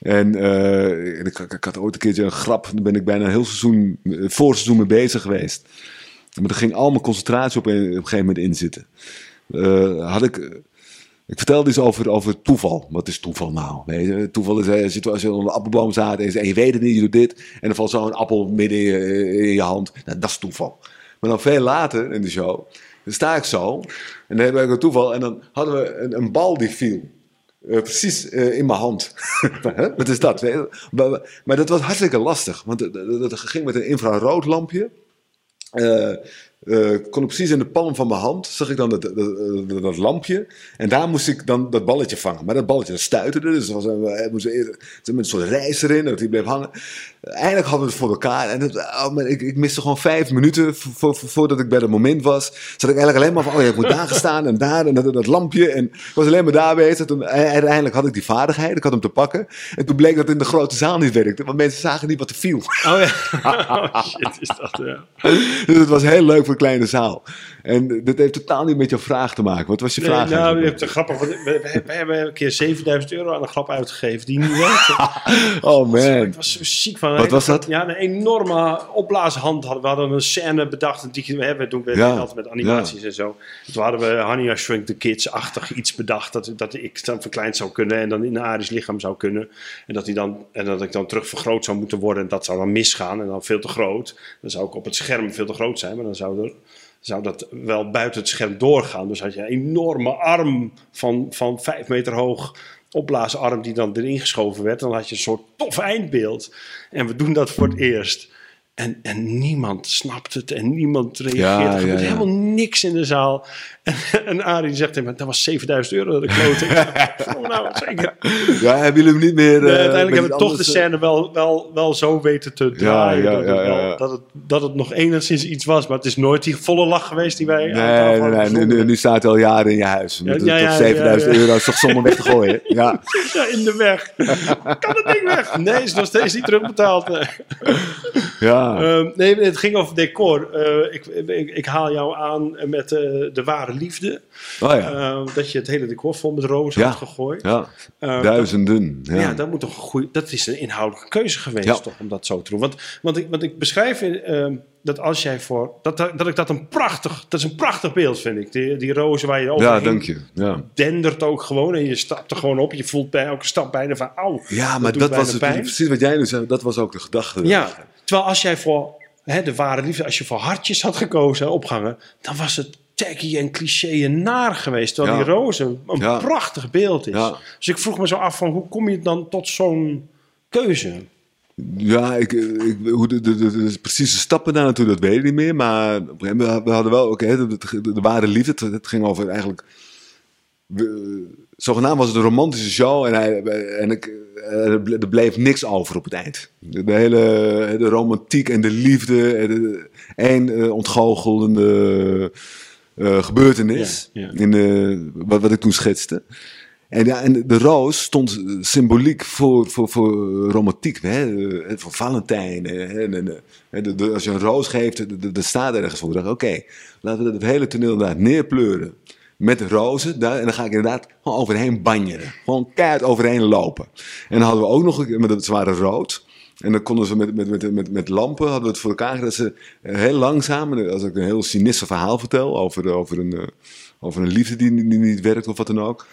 En eh, ik, ik, had ooit een keertje een grap. Daar ben ik bijna een heel seizoen, eh, voorseizoen mee bezig geweest. Maar er ging al mijn concentratie op, een- op een gegeven moment in zitten. Eh, had ik, ik vertelde iets over, over toeval. Wat is toeval nou? Je? Toeval is eh, als je, onder de appelboom staat en je, weet het niet, je doet dit. En dan valt zo'n appel midden in je, in je hand. Nou, dat is toeval. Maar dan veel later in de show, dan sta ik zo. En dan heb ik een toeval. En dan hadden we een, een bal die viel. Eh, precies eh, in mijn hand. Wat is dat? Maar, dat was hartstikke lastig. Want dat, ging met een infraroodlampje. Eh, kon ik precies in de palm van mijn hand, zag ik dan dat, dat, lampje. En daar moest ik dan dat balletje vangen. Maar dat balletje dat stuiterde, dus er was een, er met een soort reis erin, dat die bleef hangen. Eindelijk hadden we het voor elkaar. En het, oh man, ik, ik miste gewoon vijf minuten vo- vo- vo- voordat ik bij dat moment was. Zat ik eigenlijk alleen maar van, oh ja, ik moet daar gaan staan en daar en dat, dat lampje. En ik was alleen maar daar bezig. Toen, eh, uiteindelijk had ik die vaardigheid, ik had hem te pakken. En toen bleek dat het in de grote zaal niet werkte, want mensen zagen niet wat er viel. Oh ja. Oh, shit, is dat, ja. Dus het was heel leuk voor een kleine zaal. En dit heeft totaal niet met jouw vraag te maken. Wat was je Nee, vraag? nou, hebt een grappig. want We, we, hebben een keer 7000 euro aan een grap uitgegeven die niet werkte. oh man. Ik was zo ziek van. Wat was dat? Ja, een enorme opblaashand hadden. We hadden een scène bedacht. Die we hebben doen we Ja. altijd met animaties en zo. Toen hadden we Honey I Shrunk the Kids-achtig iets bedacht. Dat, dat ik dan verkleind zou kunnen en dan in een Arisch lichaam zou kunnen. En dat, die dan, en dat ik dan terug vergroot zou moeten worden. En dat zou dan misgaan en dan veel te groot. Dan zou ik op het scherm veel te groot zijn. Maar dan zou er zou dat wel buiten het scherm doorgaan. Dus had je een enorme arm van, van vijf meter hoog, opblaasarm die dan erin geschoven werd. Dan had je een soort tof eindbeeld. En we doen dat voor het eerst. En, en niemand snapt het en niemand reageert. Ja, er gebeurt ja, ja. helemaal niks in de zaal. En, en Arie zegt tegen dat was 7000 euro dat ik klote. oh, nou, zeker. Ja, hebben jullie hem niet meer... Nee, eh, uiteindelijk hebben we toch de scène wel, wel, wel zo weten te draaien. ja, dat, het wel- dat, het, dat het nog enigszins iets was. Maar het is nooit die volle lach geweest die wij Nee, nee, nee. Nu, staat hij al jaren in je huis. Met, tot ja, 7000 ja, ja. euro is toch zomaar weg te gooien. Ja. Ja, in de weg. kan het ding weg? Nee, is nog steeds niet terugbetaald. Eh, Ja. Ehm, nee, het ging over decor. Eh, ik, ik, ik haal jou aan met eh, de ware liefde. Oh ja. Ehm, dat je het hele decor vol met rozen Ja. had gegooid. Ja. Ehm, Duizenden. Ja, Ja. dat moet toch een dat is een inhoudelijke keuze geweest toch om dat zo te doen. Want, want, ik, want ik beschrijf ehm, dat als jij voor dat, dat dat ik dat een prachtig, dat is een prachtig beeld vind ik. Die, die rozen waar je overheen Ja, dank je. Ja, dendert ook gewoon en je stapt er gewoon op. Je voelt bij elke stap bijna van auw. ja maar dat was het, precies wat jij nu zei. Dat was ook de gedachte. Ja, terwijl als jij voor de ware liefde, als je voor hartjes had gekozen, opgangen, dan was het taggy en cliché en naar geweest. Terwijl Ja. die rozen een Ja. prachtig beeld is. Ja. Dus ik vroeg me zo af van hoe kom je dan tot zo'n keuze? Ja, ik, ik, hoe de, de, de, de precieze stappen daar naartoe, dat weet ik niet meer. Maar we hadden wel, oké, de, de, ware liefde, het, het ging over eigenlijk... We, zogenaamd was het een romantische show en, hij, en ik, er ble- bleef niks over op het eind. De, hele de romantiek en de liefde, en de, één eh, ontgoochelende eh, gebeurtenis Ja, ja. In de, wat, wat ik toen schetste. En, ja, en de roos stond eh, symboliek voor, voor, voor romantiek, hè? eh, voor Valentijn. hè, En, en, eh, de, de- als je een roos geeft, de- de- dat staat ergens voor. Ik dacht, oké, laten we het hele toneel inderdaad neerpleuren met rozen. Daar, en dan ga ik inderdaad gewoon overheen banjeren. Gewoon keihard overheen lopen. En dan hadden we ook nog, een keer- maar dat- ze waren rood. En dan konden ze met, met, met, met, met lampen, hadden we het voor elkaar dat ze eh, heel langzaam, en als ik een heel cynische verhaal vertel over, over, een, eh, over een liefde die, die niet werkt of wat dan ook.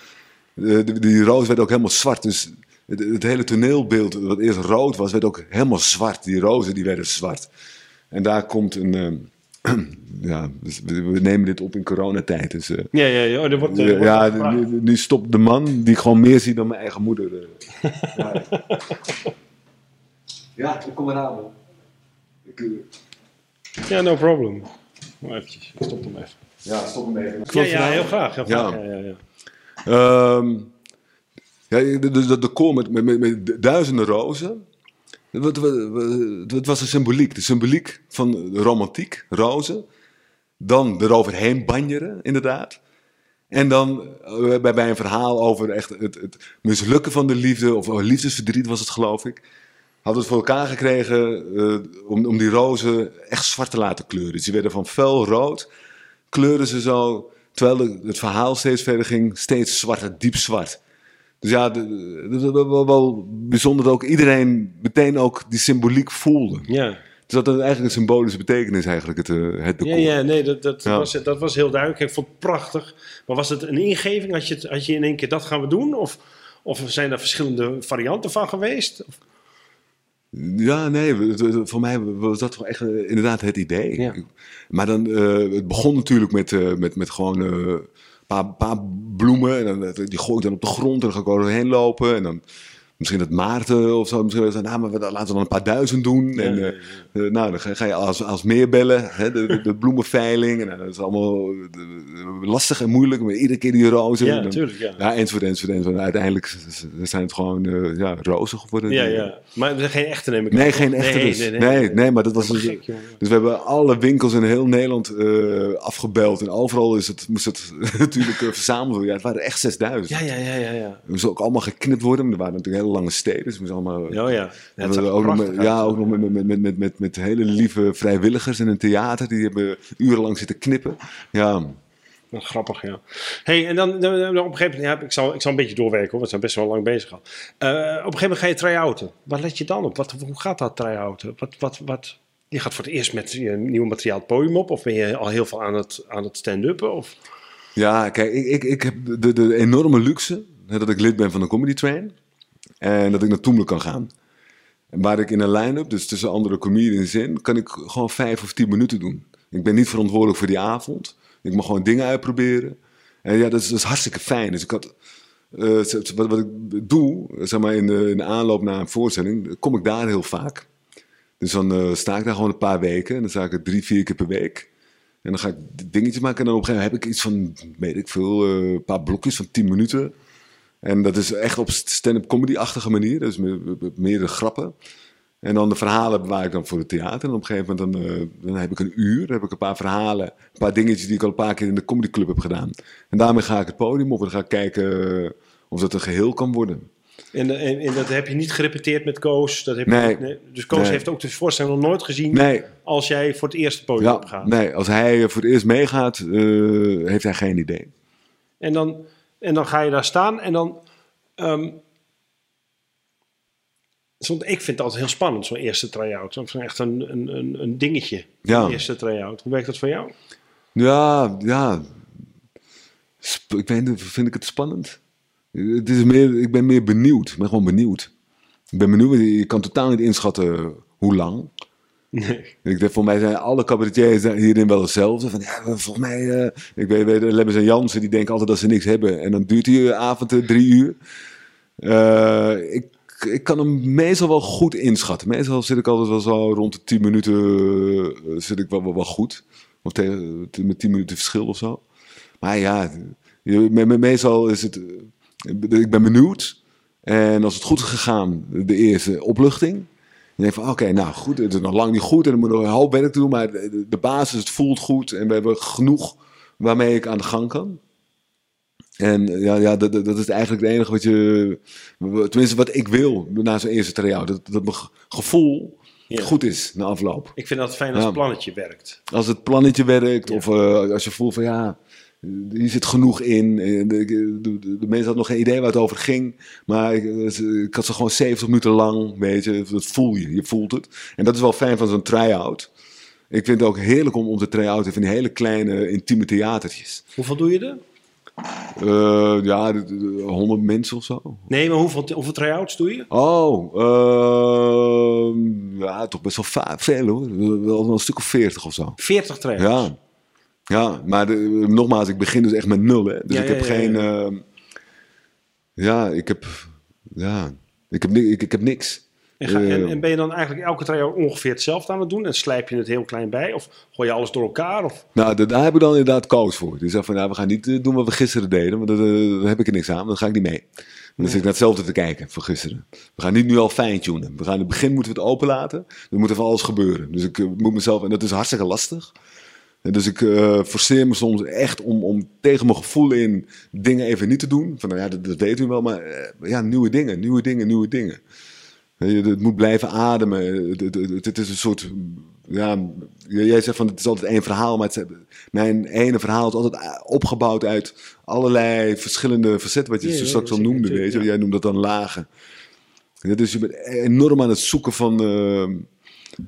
De- die roos werd ook helemaal zwart. Dus het, het hele toneelbeeld, wat eerst rood was, werd ook helemaal zwart. Die rozen die werden zwart. En daar komt een. ja, dus we, we nemen dit op in coronatijd. Dus, eh, Ja, ja, ja. Er wordt, er wordt ja, nu, nu stopt de man die ik gewoon meer zie dan mijn eigen moeder. eh. ja, ja, ik kom eraan. man. Ik, eh, Ja, no problem. Maar eventjes, ik stop hem even. ja, stop hem even. Ja, ja, heel graag. Heel Ja. graag. Ja. Ja, ja, Ehm, ja, de, de, met, met, met, met duizenden rozen. Het, wat- wat- het was de symboliek. De symboliek van de romantiek, rozen. Dan eroverheen banjeren, inderdaad. En dan eh, bij, bij een verhaal over echt het, het mislukken van de liefde, of liefdesverdriet was het geloof ik. Hadden we het voor elkaar gekregen eh, om, om die rozen echt zwart te laten kleuren. Dus die werden van fel rood, kleurden ze zo, terwijl het verhaal steeds verder ging, steeds zwarter, diep zwart. Dus ja, het was wel, bijzonder dat ook iedereen meteen ook die symboliek voelde. ja. Dus dat had eigenlijk een symbolische betekenis eigenlijk, het, eh, het decor. Ja, ja, nee, dat, dat, Ja. Was, dat was heel duidelijk. Ik vond het prachtig. Maar was het een ingeving? Had je, het, had je in één keer dat gaan we doen? Of, of zijn er verschillende varianten van geweest? Of- Ja, nee, voor mij was dat echt eh, inderdaad het idee. Ja. Maar dan, eh, het begon natuurlijk met, eh, met, met gewoon een paar, paar bloemen. En dan, die gooi ik dan op de grond en dan ga ik er doorheen lopen. En dan Misschien dat Maarten of zo. Misschien zeggen, nou, maar we- laten we dan een paar duizend doen. Ja, en ja, eh, eh, nou, dan ga, ga je als, als meer bellen. Hè, de, de, bloemenveiling. En, nou, dat is allemaal eh, lastig en moeilijk. Maar iedere keer die rozen. Ja, natuurlijk. Ja. ja, enzovoort, enzovoort, enzovoort. En uiteindelijk zijn het gewoon eh, ja, rozen geworden. Ja, ja. Maar we zijn geen echte neem ik aan, Nee, geen echte dus. Nee, nee, maar dat was dus... Gek. Dus we hebben alle winkels in heel Nederland eh, afgebeld. En overal is het, moest het natuurlijk eh, verzameld worden. Ja, het waren er echt 6000. Ja, ja, ja, ja. ja. Moest ook allemaal geknipt worden. Maar er waren natuurlijk hele lange steden. Dus moest allemaal... Ja, ja. ook nog met, ja, ook nog met, met, met, met, met, met hele lieve vrijwilligers in een theater. Die hebben urenlang zitten knippen. Ja, grappig, ja. hey, en dan, dan- dan op een gegeven moment... Ja, ik, zal, ik zal een beetje doorwerken, hoor. We zijn best wel lang bezig al. Eh, op een gegeven moment ga je try-outen. Waar let je dan op? Wat, hoe gaat dat try-outen? Wat, wat, wat... Je gaat voor het eerst met je nieuw materiaal het podium op? Of ben je al heel veel aan het, aan het stand-uppen? Of... ja kijk, ik, ik, ik heb de, de enorme luxe dat ik lid ben van de Comedy Train. En dat ik naar Toemelen kan gaan. En waar ik in een line-up, dus tussen andere comedians in, kan ik gewoon vijf of tien minuten doen. Ik ben niet verantwoordelijk voor die avond. Ik mag gewoon dingen uitproberen. En ja, dat is, hartstikke fijn. Dus ik had, eh, wat, wat ik doe, zeg maar in de, in aanloop naar een voorstelling, kom ik daar heel vaak. Dus dan eh, sta ik daar gewoon een paar weken. En dan sta ik er drie, vier keer per week. En dan ga ik dingetjes maken. En dan op een gegeven moment heb ik iets van, weet ik veel, eh, een paar blokjes van tien minuten. En dat is echt op stand-up comedy-achtige manier. Dus met, met meerdere grappen. En dan de verhalen bewaar ik dan voor het theater. En op een gegeven moment dan, eh, dan heb ik een uur. Dan heb ik een paar verhalen. Een paar dingetjes die ik al een paar keer in de comedyclub heb gedaan. En daarmee ga ik het podium op. En ga ik kijken eh, of dat een geheel kan worden. En, en, en dat heb je niet gerepeteerd met Koos? Dat heb je Nee. Dus Koos Nee. heeft ook de voorstelling nog nooit gezien... Als jij voor het eerst het podium ja, opgaat. nee als hij voor het eerst meegaat, eh, heeft hij geen idee. En, dan, en dan ga je daar staan en dan... Soms- ik vind het altijd heel spannend, zo'n eerste try-out. Dat is echt een, een, een, een dingetje, Ja. een eerste try-out. Hoe werkt dat voor jou? Ja, ja. Sp- Ik weet niet, vind ik het spannend? Het is meer, ik ben meer benieuwd. Ik ben gewoon benieuwd. Ik ben benieuwd, je kan totaal niet inschatten hoe lang. Nee. Ik denk, voor mij zijn alle cabaretiers hierin wel hetzelfde. Van, ja, volgens mij, eh, ik weet, weet Lemmens en Jansen, die denken altijd dat ze niks hebben. En dan duurt die avond eh, drie uur. Eh, ik, ik kan hem meestal wel goed inschatten. Meestal zit ik altijd wel zo rond de tien minuten zit ik wel, wel, goed. Of tegen, met tien minuten verschil of zo. Maar ja, me- me- meestal is het... Ik ben benieuwd. En als het goed is gegaan, de eerste opluchting. Je denkt van, oké, nou goed, het is nog lang niet goed en er moet nog een hoop werk doen, maar de, basis, het voelt goed en we hebben genoeg waarmee ik aan de gang kan. En eh, ja, ja dat, is eigenlijk het enige wat je, tenminste wat ik wil na zo'n eerste try-out, dat, dat mijn ge- gevoel Ja. goed is na afloop. Ik vind dat fijn als Ja. het plannetje werkt. Als het plannetje werkt of eh, als je voelt van ja, hier zit genoeg in. Eh, De, de, de, de mensen hadden nog geen idee waar het over ging. Maar ik, eh, ik had ze gewoon 70 minuten lang, weet je. Dat voel je, je voelt het. En dat is wel fijn van zo'n try-out. Ik vind het ook heerlijk om, om te try-outen van die hele kleine, intieme theatertjes. Hoeveel doe je er? Eh, ja, de- de- de 100 mensen of zo. Nee, maar hoeveel, hoeveel try-outs doe je? Oh, ehm, ja, toch best wel veel hoor. Wel een stuk of 40 of zo. 40 try-outs. Ja, ja maar de- nogmaals, ik begin dus echt met nul. Hè? Dus Ja, ik heb ja, geen. ja. ehm, Ja, ik heb. Ja, ik heb, ik, ik heb niks. En, ga- en, Eh, en ben je dan eigenlijk elke try-out ongeveer hetzelfde aan het doen? En slijp je het heel klein bij? Of gooi je alles door elkaar? Of... Nou, da- daar heb ik dan inderdaad coach voor. Die zegt van, nou, we gaan niet eh, doen wat we gisteren deden, want daar, eh, daar heb ik er niks aan, dan ga ik niet mee. Dan zit ik naar hetzelfde te kijken van gisteren. We gaan niet nu al fine-tunen. We gaan in het begin moeten we het openlaten. Er moet even alles gebeuren. Dus ik moet mezelf, en dat is hartstikke lastig. Dus ik eh, forceer me soms echt om, om tegen mijn gevoel in dingen even niet te doen. Van nou ja, dat, dat weet u wel, maar eh, ja, nieuwe dingen, nieuwe dingen, nieuwe dingen. Je, Het moet blijven ademen. Het, het, het- het is een soort. Ja, jij zegt van het is altijd één verhaal, maar het, mijn ene verhaal is altijd opgebouwd uit allerlei verschillende facetten, wat je Ja, zo ja, straks al noemde. Weet je? ja. Jij noemt dat dan lagen. Dus je bent enorm aan het zoeken van eh,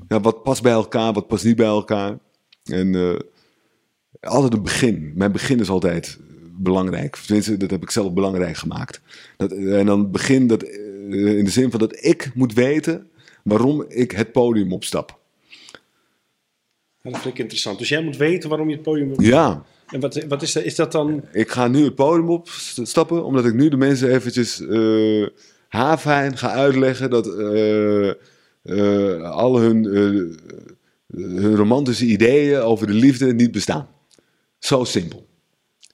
ja, wat past bij elkaar, wat past niet bij elkaar. En eh, altijd een begin. Mijn begin is altijd belangrijk. Tenminste, dat heb ik zelf belangrijk gemaakt. Dat, en dan begin dat eh, in de zin van dat ik moet weten waarom ik het podium opstap. Dat vind ik interessant. Dus jij moet weten waarom je het podium... Ja, En wat, wat is, dat, is dat dan... ik ga nu het podium opstappen omdat ik nu de mensen eventjes eh, haarfijn ga uitleggen dat eh, al hun, hun romantische ideeën over de liefde niet bestaan. Zo simpel.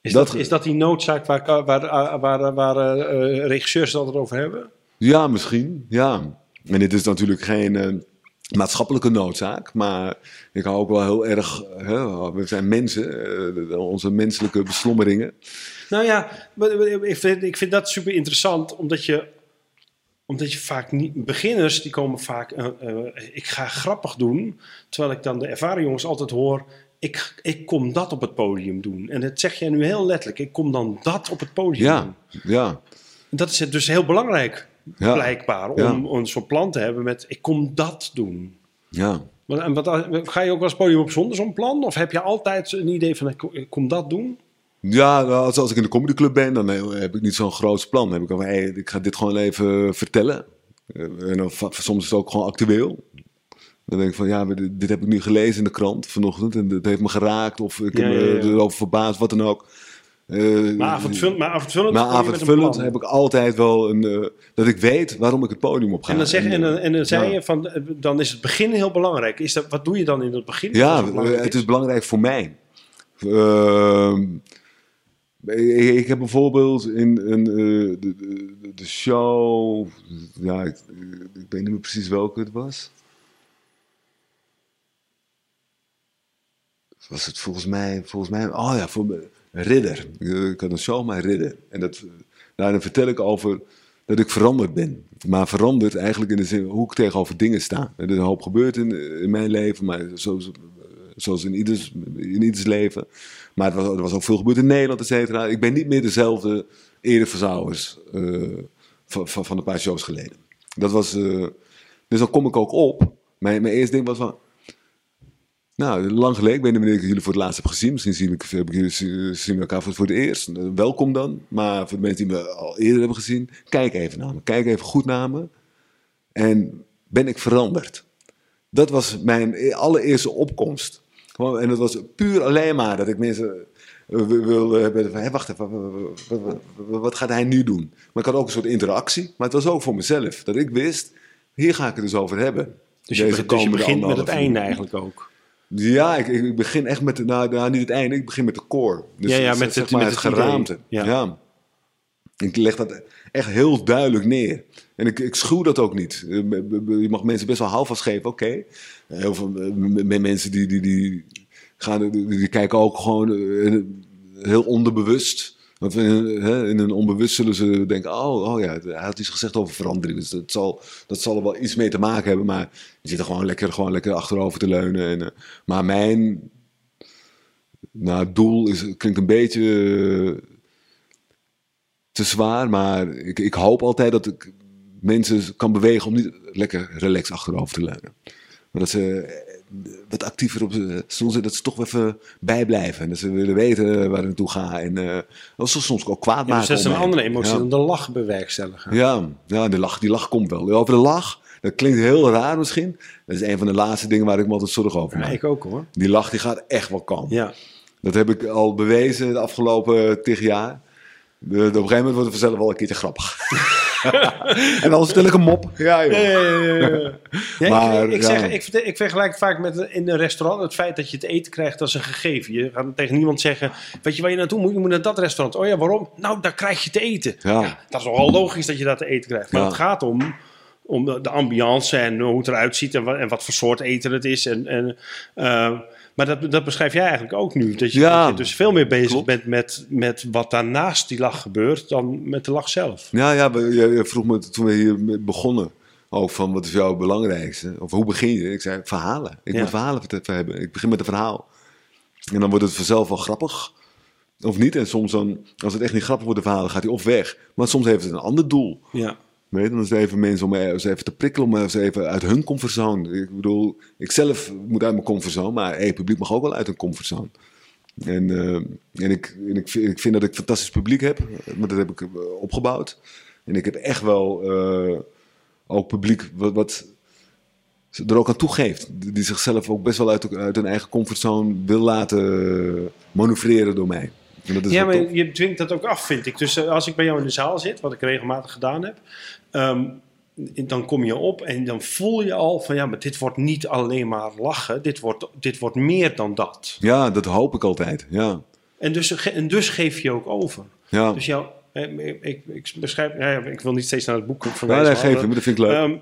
Is Dat- dat, is dat die noodzaak waar, waar, waar, waar, eh, regisseurs het altijd over hebben? Ja, misschien. Ja. En dit is natuurlijk geen eh, maatschappelijke noodzaak. Maar ik hou ook wel heel erg. Hè, we zijn mensen, eh, onze menselijke beslommeringen. Nou ja, ik vind, ik vind dat super interessant, omdat je, omdat je vaak niet. Beginners die komen vaak. eh, eh, ik ga grappig doen, terwijl ik dan de ervaren jongens altijd hoor. Ik, ik kom dat op het podium doen. En dat zeg jij nu heel letterlijk. Ik kom dan dat op het podium Ja, doen. ja, Dat is het dus heel belangrijk, Ja. blijkbaar, om, om zo'n plan te hebben met ik kom dat doen. ja. En wat, ga je ook wel eens podium op zonder zo'n plan? Of heb je altijd een idee van ik kom dat doen? Ja, nou, als, als ik in de comedyclub ben, dan eh, heb ik niet zo'n groot plan. Dan heb ik van, hey, ik ga dit gewoon even vertellen. Eh, En dan, soms is het ook gewoon actueel. Dan denk ik van, ja, dit, dit heb ik nu gelezen in de krant vanochtend. En dat heeft me geraakt. Of ik Ja, heb me ja, ja. erover verbaasd, wat dan ook. Eh, Maar avondvullend, maar avondvullend, maar heb ik altijd wel een... dat ik weet waarom ik het podium op ga. En dan, zeg, en, dan, en dan zei ja. je van, dan is het begin heel belangrijk. Is dat, wat doe je dan in het begin? Ja, het is belangrijk voor mij. Ehm, ik, heb bijvoorbeeld in een, eh, de, de, de show, ja, ik, weet niet meer precies welke het was. Was het volgens mij, volgens mij, oh ja, voor Ridder. Ik had een show met Ridder. En dat, daarin vertel ik over dat ik veranderd ben. Maar veranderd eigenlijk in de zin hoe ik tegenover dingen sta. Er is een hoop gebeurd in, in mijn leven, maar zoals, zoals in, ieders, leven. Maar het was, er was ook veel gebeurd in Nederland, et cetera. Ik ben niet meer dezelfde Erik Verzouwers eh van, van, van een paar shows geleden. Dat was, eh, dus dan kom ik ook op. Mijn, mijn eerste ding was van, nou, lang geleden. Ik weet niet ik jullie voor het laatst heb gezien. Misschien zien ik jullie, zien we elkaar voor, voor het eerst. Eh, Welkom dan. Maar voor de mensen die me al eerder hebben gezien, kijk even naar me. Kijk even goed naar me. En ben ik veranderd? Dat was mijn e- allereerste opkomst. Gewoon, en dat was puur alleen maar dat ik mensen eh, wilde hebben van, hé, wacht even, wat, gaat hij nu doen? Maar ik had ook een soort interactie. Maar het was ook voor mezelf. Dat ik wist, hier ga ik het dus over hebben. Dus je, begint- dus je begint met het einde eigenlijk ook. Ja, ik, ik begin echt met, de, nou, nou, niet het einde, ik begin met de core. Dus Ja, ja, zeg met het- maar met het het idee. geraamte. Ja. Ja. Ik leg dat echt heel duidelijk neer. En ik, ik schuw dat ook niet. Eh, Je mag mensen best wel houvast geven, oké. Heel veel eh, mensen die, die, die, gaan, die, kijken ook gewoon eh, heel onderbewust. In, hè, in hun onbewust zullen ze denken, oh, oh ja, hij had iets gezegd over verandering. Dus dat zal, dat zal er wel iets mee te maken hebben. Maar je zit er gewoon lekker, gewoon lekker achterover te leunen. En, eh, maar mijn nou, doel is, klinkt een beetje eh, te zwaar. Maar ik hoop altijd dat ik mensen kan bewegen om niet lekker relaxed achterover te leunen. Maar dat ze eh, wat actiever op ze- soms dat ze toch even bijblijven. En dat ze willen weten waar het naartoe gaat. En eh, dat ze soms ook kwaad Ja, maken. dus dat is een andere emotie Ja. dan de lach bewerkstelligen. Ja, ja de, lach, die lach komt wel. Over de lach, dat klinkt heel raar misschien. Dat is een van de laatste dingen waar ik me altijd zorgen over Ja, maak. ik ook hoor. Die lach die gaat echt wel komen. Ja. Dat heb ik al bewezen de afgelopen tig jaar. De, de- op een gegeven moment wordt het vanzelf wel een keertje grappig. en dan stel ik een mop. Ja, joh. Ja, ja, ja, ja. Ja, Maar, ik, zeg, ik, vergelijk het vaak met in een restaurant het feit dat je het eten krijgt als een gegeven. Je gaat tegen niemand zeggen: Weet je waar je naartoe moet? Je moet naar dat restaurant. Oh ja, waarom? Nou, daar krijg je te eten. Ja. dat is nogal logisch dat je dat te eten krijgt. Maar Ja. het gaat om, om de, de ambiance en hoe het eruit ziet en wat, en wat voor soort eten het is. En, en, eh, maar dat, dat beschrijf jij eigenlijk ook nu. Dat je, Ja. dat je dus veel meer bezig Klopt. bent met, met wat daarnaast die lach gebeurt dan met de lach zelf. Ja, ja, je, je vroeg me toen we hier begonnen ook van wat is jouw belangrijkste? Of hoe begin je? Ik zei verhalen. Ik Ja. moet verhalen hebben. Ik begin met een verhaal. En dan wordt het vanzelf wel grappig. Of niet. En soms dan, als het echt niet grappig wordt, de verhalen, gaat hij of weg. Maar soms heeft het een ander doel. Ja. Je, dan is het even mensen om eens even te prikkelen, om eens even uit hun comfortzone. Ik bedoel, ik zelf moet uit mijn comfortzone, maar het publiek mag ook wel uit hun comfortzone. En, eh, en, ik, ik, vind, dat ik fantastisch publiek heb, maar dat heb ik eh, opgebouwd. En ik heb echt wel eh, ook publiek wat, wat er ook aan toegeeft. Die zichzelf ook best wel uit, uit hun eigen comfortzone wil laten manoeuvreren door mij. En dat is Ja, maar je dwingt dat ook af, vind ik. Dus eh, als ik bij jou in de zaal zit, wat ik regelmatig gedaan heb, ehm, dan kom je op en dan voel je al van ja, maar dit wordt niet alleen maar lachen, dit wordt, dit wordt meer dan dat. Ja, dat hoop ik altijd. Ja, En dus, en dus geef je ook over. ja. Dus jou, eh, ik, ik, ik beschrijf, ja, ik wil niet steeds naar het boek verwijzen. nee, maar, geef hem, dat vind ik leuk. Ehm,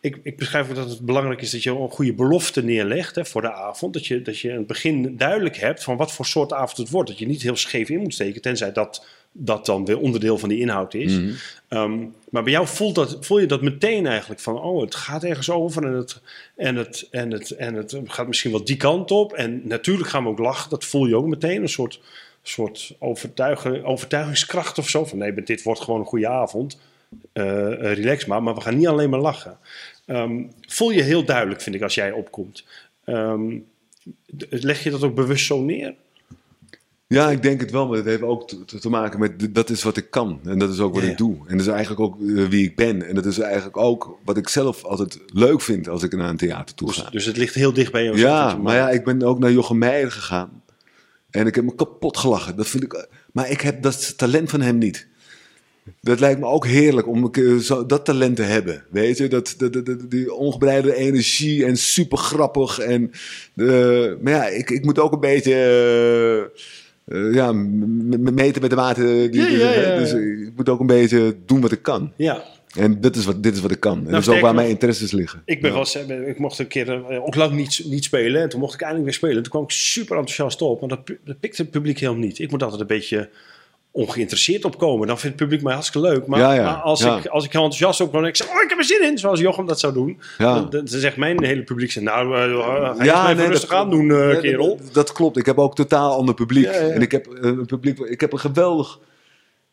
ik, ik beschrijf ook dat het belangrijk is dat je een goede belofte neerlegt hè, voor de avond. Dat je, dat je in het begin duidelijk hebt van wat voor soort avond het wordt. Dat je niet heel scheef in moet steken, tenzij dat, dat dan weer onderdeel van die inhoud is. Mhm. Ehm, maar bij jou voelt, dat, voel je dat meteen eigenlijk van, oh, het gaat ergens over en het, en, het, en, het, en het gaat misschien wel die kant op. En natuurlijk gaan we ook lachen, dat voel je ook meteen. Een soort, soort overtuigen, overtuigingskracht of zo. Van nee, dit wordt gewoon een goede avond. Eh, eh, relax maar, maar we gaan niet alleen maar lachen. Ehm, voel je heel duidelijk, vind ik, als jij opkomt. Ehm, leg je dat ook bewust zo neer? Ja, ik denk het wel, maar het heeft ook te, te maken met dat is wat ik kan. En dat is ook wat Ja, ja. ik doe. En dat is eigenlijk ook eh, wie ik ben. En dat is eigenlijk ook wat ik zelf altijd leuk vind als ik naar een theater toe Dus, ga. dus het ligt heel dicht bij jou. Ja, maar ja, ik ben ook naar Jochem Meijer gegaan. En ik heb me kapot gelachen. Dat vind ik, maar ik heb dat talent van hem niet. Dat lijkt me ook heerlijk om zo, dat talent te hebben. Weet je, dat, dat, dat- dat- die ongebreide energie en super grappig. En, eh, maar ja, ik, ik moet ook een beetje eh, eh, ja, meten met de water. Die, Ja, ja, ja, ja. Dus ik moet ook een beetje doen wat ik kan. Ja, En dit is wat, dit is wat ik kan. En dat is ook waar mijn interesses liggen. Ik, ben eh, ik mocht een keer ook lang niet, niet spelen. En toen mocht ik eindelijk weer spelen. Toen kwam ik super enthousiast op. Maar dat, dat pikte het publiek helemaal niet. Ik moet altijd een beetje ongeïnteresseerd opkomen. Dan vindt het publiek mij hartstikke leuk. Maar, Ja, ja, maar als, ja. ik, als ik heel enthousiast opkom en ik zeg... Oh, ik heb er zin in. Zoals Jochem dat zou doen. Dan, dan zegt mijn hele publiek... Zegt, nou, eh, ga Ja, nee, rustig aan doen, eh, kerel. Dat, dat klopt. Ik heb ook totaal ander publiek. En ik heb eh, een publiek. Ik heb een geweldig.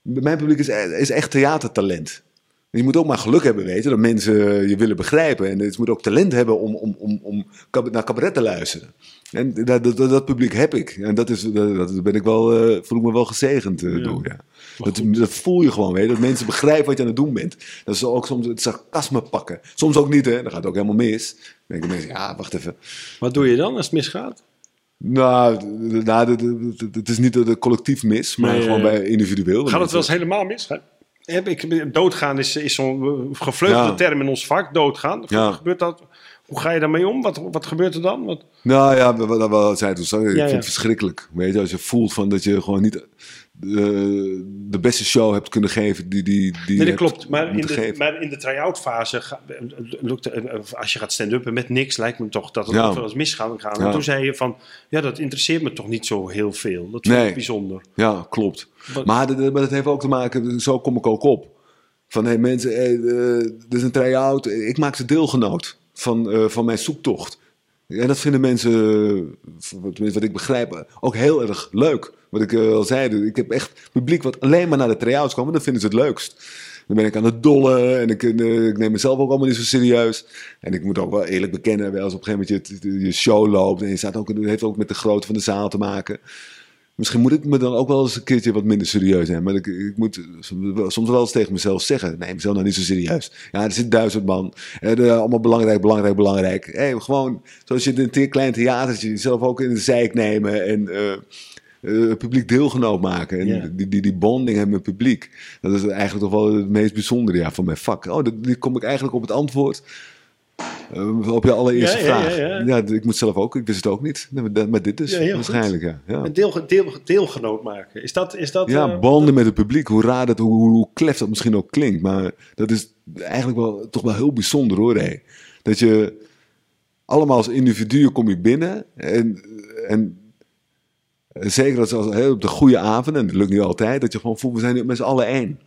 Mijn publiek is, is echt theatertalent. Je moet ook maar geluk hebben, weten, dat mensen je willen begrijpen. En je moet ook talent hebben om, om, om, om naar cabaret te luisteren. En dat, dat, dat publiek heb ik. En dat, is, dat, dat ben ik wel, eh, voel ik me wel gezegend eh, Ja. door. Ja. Dat, dat voel je gewoon, weet. Dat mensen begrijpen wat je aan het doen bent. Dat ze ook soms het sarcasme pakken. Soms ook niet, hè. Dan gaat het ook helemaal mis. Dan denken mensen, ja, wacht even. Wat doe je dan als het misgaat? Nou, nou, het is niet dat het collectief mis, maar Nee, gewoon bij individueel. Gaat het wel eens helemaal mis? Hè? Heb ik, doodgaan is, is zo'n eh, gevleugelde Ja. term in ons vak. Doodgaan. Ja. Gebeurt dat, hoe ga je daarmee om? Wat, wat gebeurt er dan? Wat, Nou ja, wat zei toen, ik Ja, vind het verschrikkelijk. Weet je, als je voelt van dat je gewoon niet de, de beste show hebt kunnen geven die, die, die Nee, dat klopt. Maar in de, geven. maar in de try-out fase, eh, eh, als je gaat stand-uppen met niks, lijkt me toch dat het Ja. wel eens misgaan gaan. Ja. En toen zei je van, ja, dat interesseert me toch niet zo heel veel. Dat vind Nee. ik bijzonder. Ja, klopt. Maar, dat, heeft ook te maken, zo kom ik ook op. Van hé mensen, hey, eh, dit is een try-out. Ik maak ze deelgenoot van, eh, van mijn zoektocht. En dat vinden mensen, tenminste wat ik begrijp, ook heel erg leuk. Wat ik eh, al zei, ik heb echt publiek wat alleen maar naar de try-outs komen. Dat vinden ze het leukst. Dan ben ik aan het dollen en ik, ik neem mezelf ook allemaal niet zo serieus. En ik moet ook wel eerlijk bekennen, als op een gegeven moment je, je show loopt en je staat ook, heeft ook met de grootte van de zaal te maken. Misschien moet ik me dan ook wel eens een keertje wat minder serieus nemen. Maar ik, ik moet soms wel eens tegen mezelf zeggen: neem mezelf nou niet zo serieus. Ja, er zit duizend man. Eh, allemaal belangrijk, belangrijk, belangrijk. Hey, gewoon zoals je in een klein theatertje jezelf ook in de zijk nemen en het publiek deelgenoot maken. En die, die, die bonding hebben met het publiek. Dat is eigenlijk toch wel het meest bijzondere ja, van mijn vak. Oh, dat, die kom ik eigenlijk op het antwoord. Eh, op je allereerste Ja, vraag. ja, ja. ik moet zelf ook, ik wist het ook niet. Maar, dit dus, heel goed. waarschijnlijk. Ja. Ja. Een deel, deel, deelgenoot maken. Is dat... Is dat Ja, eh, banden met het publiek. Hoe raar dat, hoe, hoe, klef dat misschien ook klinkt. Maar dat is eigenlijk wel, toch wel heel bijzonder hoor. Hé. Dat je allemaal als individu kom je binnen. En, en zeker als, als, hè, op de goede avond, en dat lukt niet altijd, dat je gewoon voelt, we zijn nu met z'n allen één.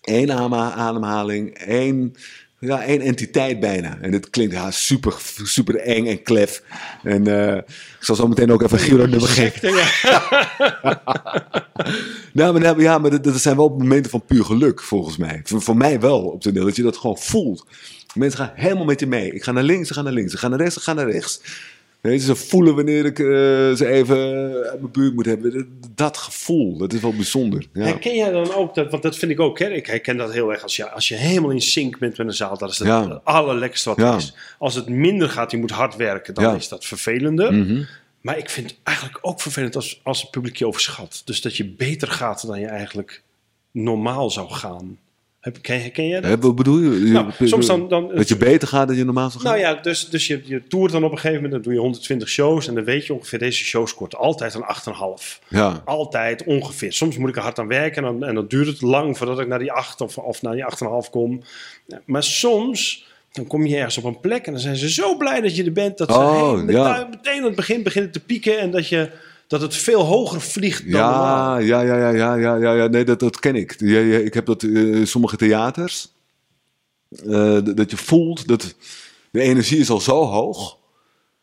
Eén adem- ademhaling, één, ja, één entiteit bijna. En dit klinkt ja, super, super eng en klef. En eh, ik zal zo meteen ook even een Giro-nummer geven. Nou, maar, nou, ja, maar dat, dat zijn wel momenten van puur geluk, volgens mij. Voor, voor mij wel, op de deel, dat je dat gewoon voelt. Mensen gaan helemaal met je mee. Ik ga naar links, ze gaan naar links. Ze gaan naar rechts, ze gaan naar rechts. Je, ze voelen wanneer ik eh, ze even uit mijn buurt moet hebben. Dat, gevoel, dat is wel bijzonder. Ja. Herken jij dan ook dat, want dat vind ik ook, hè? ik herken dat heel erg. Als je, als je helemaal in sync bent met een zaal, dat is het Ja. allerlekkerste wat Ja. er is. Als het minder gaat, je moet hard werken, dan is dat vervelender. Mhm. Maar ik vind het eigenlijk ook vervelend als, als het publiek je overschat. Dus dat je beter gaat dan je eigenlijk normaal zou gaan. Heb, ken, ken jij dat? Wat bedoel je? Je- Nou, soms dan- dan- dat je beter gaat dan je normaal zou gaan? Nou ja, dus, dus je, je toert dan op een gegeven moment, dan doe je 120 shows en dan weet je ongeveer, deze show scoort altijd een 8,5. Ja. Altijd ongeveer. Soms moet ik er hard aan werken en dan, en dan duurt het lang voordat ik naar die 8 of, of naar die 8,5 kom. Maar soms, dan kom je ergens op een plek en dan zijn ze zo blij dat je er bent, dat ze Oh, hey, met- ja. meteen aan het begin beginnen te pieken en dat, je, dat het veel hoger vliegt dan. Ja, ja, ja, ja, ja, ja, ja, ja. Nee, dat, dat ken ik. Ja, ja, ik heb dat eh, in sommige theaters. eh, dat je voelt dat de energie is al zo hoog.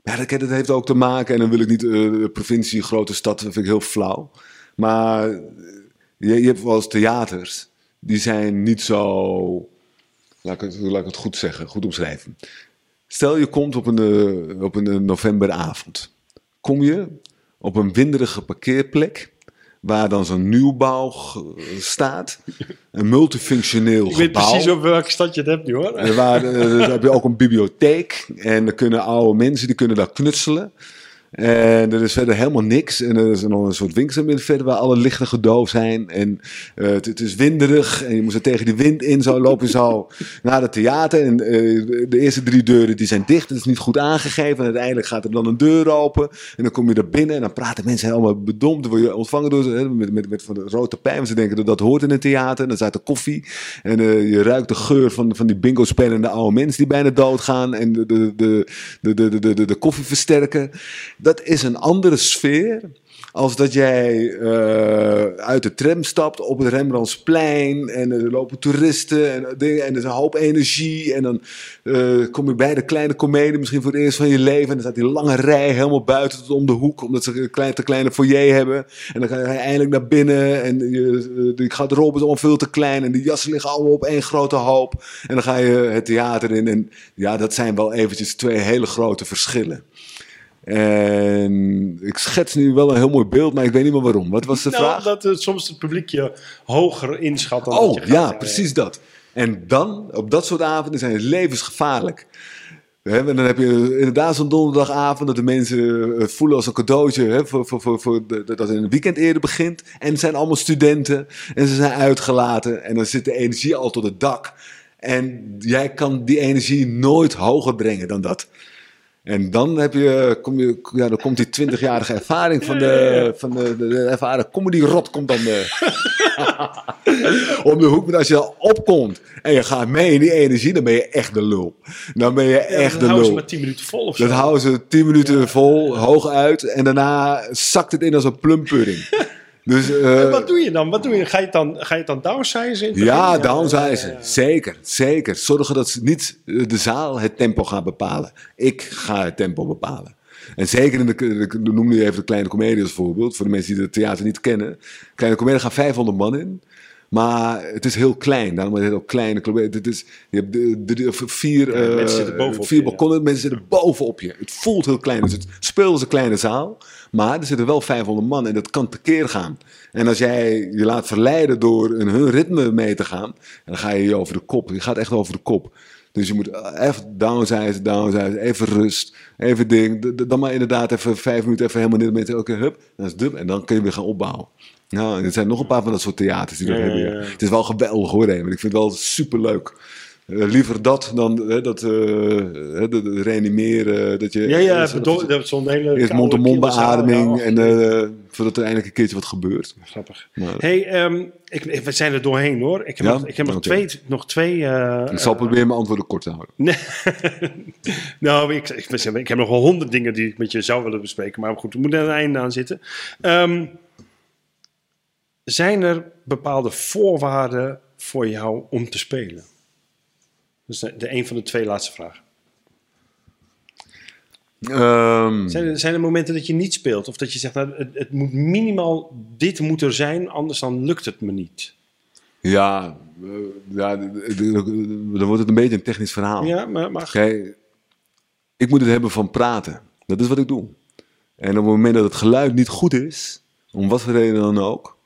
Ja, dat, dat heeft ook te maken, en dan wil ik niet eh, provincie, grote stad, dat vind ik heel flauw. Maar je, je hebt wel eens theaters, die zijn niet zo, laat ik, het, laat ik het goed zeggen, goed omschrijven. Stel je komt op een, op een novemberavond. Kom je op een winderige parkeerplek. Waar dan zo'n nieuwbouw staat. Een multifunctioneel Ik weet gebouw. precies over welke stad je het hebt nu hoor. En waar, eh, daar heb je ook een bibliotheek. En dan kunnen oude mensen die kunnen daar knutselen. En er is verder helemaal niks. En er is nog een soort winkelcentrum verder waar alle lichten gedoofd zijn. En eh, het, het is winderig. En je moet er tegen die wind in zo lopen zo naar het theater. En eh, de eerste drie deuren die zijn dicht. Het is niet goed aangegeven. En uiteindelijk gaat er dan een deur open. En dan kom je er binnen. En dan praten mensen helemaal bedompt. Dan word je ontvangen door ze hè, met, met, met van de rode. Want ze denken dat dat hoort in een theater. En dan staat er koffie. En eh, je ruikt de geur van, van die bingo spelende oude mensen die bijna doodgaan. En de, de, de, de, de, de, de, de koffie versterken. Dat is een andere sfeer als dat jij eh, uit de tram stapt op het Rembrandtsplein en er lopen toeristen en, dingen, en er is een hoop energie. En dan eh, kom je bij de kleine komedie misschien voor het eerst van je leven. En dan staat die lange rij helemaal buiten tot om de hoek, omdat ze een klein, te kleine foyer hebben. En dan ga je eindelijk naar binnen en je, eh, de garderobe is allemaal veel te klein en die jassen liggen allemaal op één grote hoop. En dan ga je het theater in en ja, dat zijn wel eventjes twee hele grote verschillen. En ik schets nu wel een heel mooi beeld, maar ik weet niet meer waarom. Wat was de Nou, vraag? dat eh, soms het publiek je hoger inschat dan dat Oh, je gaat. ja, precies dat. En dan, op dat soort avonden, zijn het levensgevaarlijk. En dan heb je inderdaad zo'n donderdagavond dat de mensen het voelen als een cadeautje hè, voor, voor, voor, voor de- dat een weekend eerder begint. En het zijn allemaal studenten en ze zijn uitgelaten en dan zit de energie al tot het dak. En jij kan die energie nooit hoger brengen dan dat. En dan, heb je, kom je, ja, dan komt die 20-jarige ervaring van de, van de, de, de ervaren comedy-rot komt dan eh, om de hoek. Maar als je dan opkomt en je gaat mee in die energie, dan ben je echt de lul. Dan ben je Ja, echt dan de houden ze lul. maar 10 minuten vol of Dat zo. houden ze 10 minuten vol, hoog uit. En daarna zakt het in als een plumpudding. Dus, eh, En wat doe je dan? Wat doe je? Ga je het dan, ga je het dan downsizen? ja, downsizen. Zeker, zeker. Zorgen dat ze niet eh, de zaal het tempo gaat bepalen. Ik ga het tempo bepalen. En zeker in de- noem nu even de kleine comedie als voorbeeld. Voor de mensen die het theater niet kennen. Kleine comedie gaan 500 man in. Maar het is heel klein. Daarom is het ook kleine comedie. Het is, je hebt de, de, de- vier, Ja, mensen eh, zitten bovenop vier ja. balkonnen. Mensen zitten bovenop je. Het voelt heel klein. Dus het speelt als een kleine zaal. Maar er zitten wel 500 man en dat kan tekeer gaan. En als jij je laat verleiden door in hun ritme mee te gaan, dan ga je je over de kop. Je gaat echt over de kop. Dus je moet even downsizen, downsizen, even rust, even ding. Dan maar inderdaad even vijf minuten even helemaal niet met oké, hup, dan is het dup, en dan kun je weer gaan opbouwen. Nou, er zijn nog een paar van dat soort theaters die dat Ja, hebben. ja. Het is wel geweldig hoor, Raymond. Ik vind het wel superleuk. Eh, liever dat dan eh, dat, eh, hè, dat, dat reanimeren. Dat je, Ja, ja, dat- zo'n hele Eerst mond-to-mond beademing en voordat er eindelijk een keertje wat gebeurt. Grappig. Maar- hey, ehm, ik, we zijn er doorheen hoor. Ik heb Ja? nog, ik heb nog twee... Nog twee ik zal proberen mijn antwoorden kort te houden. Nou, ik, ik, ik heb nog wel honderd dingen die ik met je zou willen bespreken. Maar goed, we moeten aan het einde aan zitten. Ehm, zijn er bepaalde voorwaarden voor jou om te spelen? Dat is de, de een van de twee laatste vragen. Ehm, Zijn er, zijn er momenten dat je niet speelt? Of dat je zegt, nou, het, het moet minimaal dit moet er zijn, anders dan lukt het me niet. ja, eh, ja, dan wordt het een beetje een technisch verhaal. Ja, maar, maar Kijk, ik moet het hebben van praten. Dat is wat ik doe. En op het moment dat het geluid niet goed is, om wat voor reden dan ook,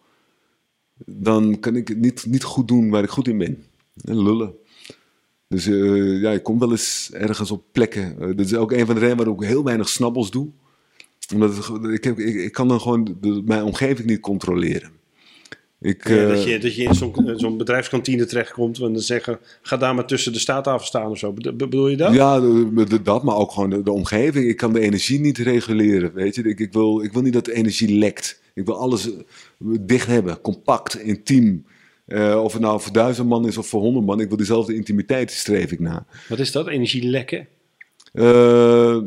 dan kan ik het niet, niet goed doen waar ik goed in ben. En lullen. Dus eh, ja, ik kom wel eens ergens op plekken. Eh, dat is ook een van de redenen waarom ik heel weinig snabbels doe. Omdat het, ik, heb, ik, ik kan dan gewoon de, mijn omgeving niet controleren. Ik, Ja, eh, dat, je, dat je in zo'n zo'n bedrijfskantine terechtkomt en dan zeggen: ga daar maar tussen de staattafel staan of zo. Bedoel je dat? Ja, de- de- dat, maar ook gewoon de, de omgeving. Ik kan de energie niet reguleren, weet je. Ik, ik, wil, ik wil niet dat de energie lekt. Ik wil alles eh, dicht hebben, compact, intiem. Eh, of het nou voor duizend man is of voor honderd man. Ik wil diezelfde intimiteit streef ik na. Wat is dat? Energielekken? Eh,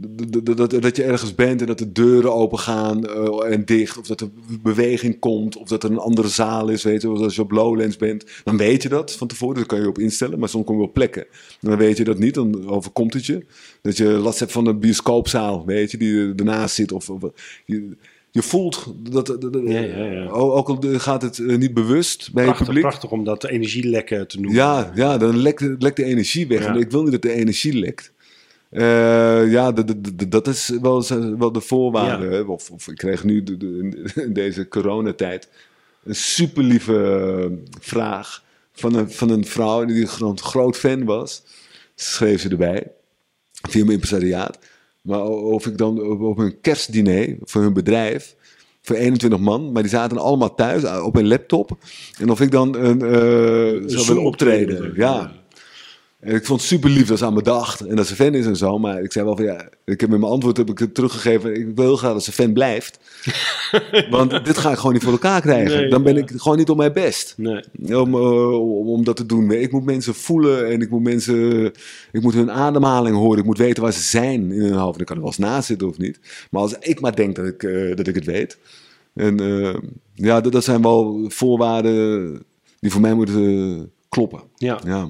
d- d- d- dat, dat je ergens bent en dat de deuren open gaan eh, en dicht. Of dat er beweging komt. Of dat er een andere zaal is. Weet je, of als je op Lowlands bent. Dan weet je dat van tevoren. Daar kan je op instellen. Maar soms kom je op plekken. En dan weet je dat niet. Dan overkomt het je. Dat je last hebt van een bioscoopzaal. Weet je, die ernaast zit. Of, of je, je voelt dat. dat- dat- Ja, ja, ja. Ook al gaat het eh, niet bewust bij het Prachtig, publiek. prachtig om dat energielekken te noemen. Ja, ja dan lekt, de- lekt de energie weg. Ik wil niet dat de energie lekt. Eh, ja, dat is wel, wel de voorwaarde. Of, of ik kreeg nu de- de- in- deze coronatijd een super lieve vraag van een, van een vrouw die een groot, groot fan was. Schreef ze erbij, via mijn impresariaat. Maar of ik dan op, een kerstdiner voor hun bedrijf, voor 21 man, maar die zaten allemaal thuis uh, op een laptop. En of ik dan een, eh, zou willen Zoom-optreden. optreden. Ja. En ik vond het super lief dat ze aan me dacht en dat ze fan is en zo. Maar ik zei wel van ja, ik heb in mijn antwoord heb ik het teruggegeven. Ik wil heel graag dat ze fan blijft. Want dit ga ik gewoon niet voor elkaar krijgen. Nee, dan ben ja. ik gewoon niet op mijn best. Nee. Om, eh, om, om dat te doen. Ik moet mensen voelen en ik moet mensen. Ik moet hun ademhaling horen. Ik moet weten waar ze zijn in hun hoofd. Ik kan er wel eens naast zitten of niet. Maar als ik maar denk dat ik, eh, dat ik het weet. En eh, ja, dat, dat zijn wel voorwaarden die voor mij moeten kloppen. Ja. Ja.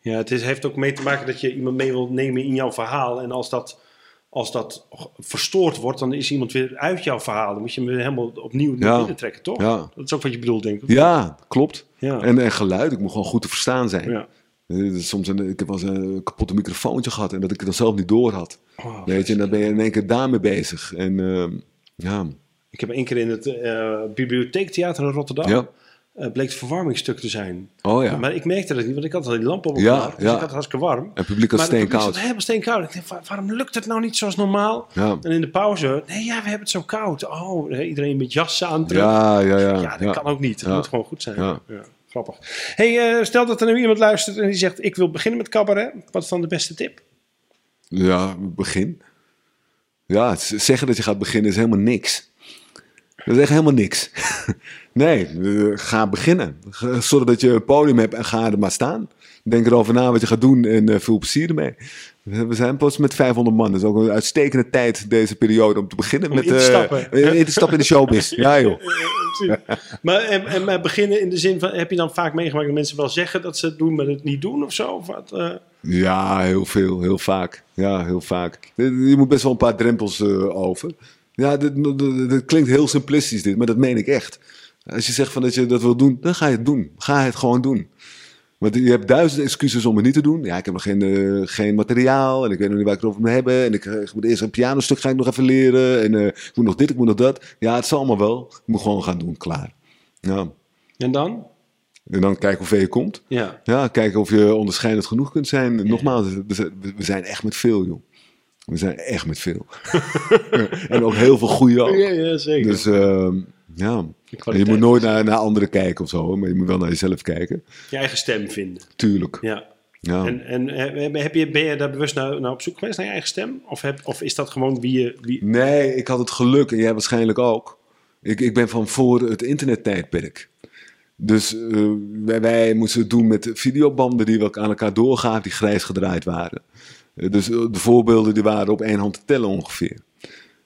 Ja, het is, heeft ook mee te maken dat je iemand mee wilt nemen in jouw verhaal. En als dat, als dat verstoord wordt, dan is iemand weer uit jouw verhaal. Dan moet je hem weer helemaal opnieuw naar binnen trekken, toch? Ja. Dat is ook wat je bedoelt, denk ik. Ja, klopt. Ja. En, en geluid, ik moet gewoon goed te verstaan zijn. Ja. Eh, Soms een, ik heb wel eens een kapotte microfoontje gehad en dat ik het dan zelf niet door had. Oh, Weet je, en dan ben je in één keer daarmee bezig. En ehm, ja, Ik heb één keer in het eh, bibliotheektheater in Rotterdam. ja. Eh, bleek het verwarmingsstuk te zijn. Oh ja. Maar ik merkte dat niet, want ik had al die lamp op Ja, elkaar. Dus ja. ik had het hartstikke warm. En het publiek het publiek steenkoud. zat helemaal steenkoud. Ik dacht, "Wa- waarom lukt het nou niet zoals normaal? Ja. En in de pauze, nee, ja, we hebben het zo koud. Oh, iedereen met jassen aan. Ja, ja, ja. Ja, dat kan ook niet. Het Ja. moet gewoon goed zijn. Ja. Ja. grappig. Hey, eh, stel dat er nu iemand luistert en die zegt: Ik wil beginnen met cabaret. Wat is dan de beste tip? Ja, begin. Ja, het zeggen dat je gaat beginnen is helemaal niks. Dat is echt helemaal niks. nee, eh, ga beginnen. Zorg dat je een podium hebt en ga er maar staan. Denk erover na wat je gaat doen en eh, veel plezier ermee. We zijn pas met 500 man. Dat is ook een uitstekende tijd deze periode om te beginnen. Om met, in te eh, in te stappen in de showbiz. Ja joh. maar en, en maar beginnen in de zin van: heb je dan vaak meegemaakt dat mensen wel zeggen dat ze het doen, maar het niet doen of zo? Of wat? Ja, heel veel, heel vaak. Ja, heel vaak. Je moet best wel een paar drempels over. Ja, dit, dit- klinkt heel simplistisch dit, maar dat meen ik echt. Als je zegt van dat je dat wil doen, dan ga je het doen. Ga het gewoon doen. Want je hebt duizend excuses om het niet te doen. Ja, ik heb nog geen, eh, geen materiaal en ik weet nog niet waar ik het over moet hebben. En ik, ik moet eerst een pianostuk ga ik nog even leren. En eh, ik moet nog dit, ik moet nog dat. Ja, het zal allemaal wel. Ik moet gewoon gaan doen, klaar. Ja. En dan? En dan kijken hoe ver je komt. Ja. Ja, kijken of je onderscheidend genoeg kunt zijn. Nogmaals, we zijn echt met veel, joh. We zijn echt met veel. en ook heel veel goede ook. Ja, ja, zeker. Dus ehm, ja, je moet nooit naar, naar anderen kijken of zo, maar je moet wel naar jezelf kijken. Je eigen stem vinden. Tuurlijk. Ja. Ja. En, en eh, heb je, ben je daar bewust naar, naar op zoek geweest naar je eigen stem? Of, heb, of is dat gewoon wie je. Wie... Nee, ik had het geluk en jij waarschijnlijk ook. Ik, ik ben van voor het internettijdperk. Dus eh, wij, wij moesten het doen met videobanden die we aan elkaar doorgaven, die grijs gedraaid waren. Eh, dus eh, de voorbeelden die waren op één hand te tellen ongeveer.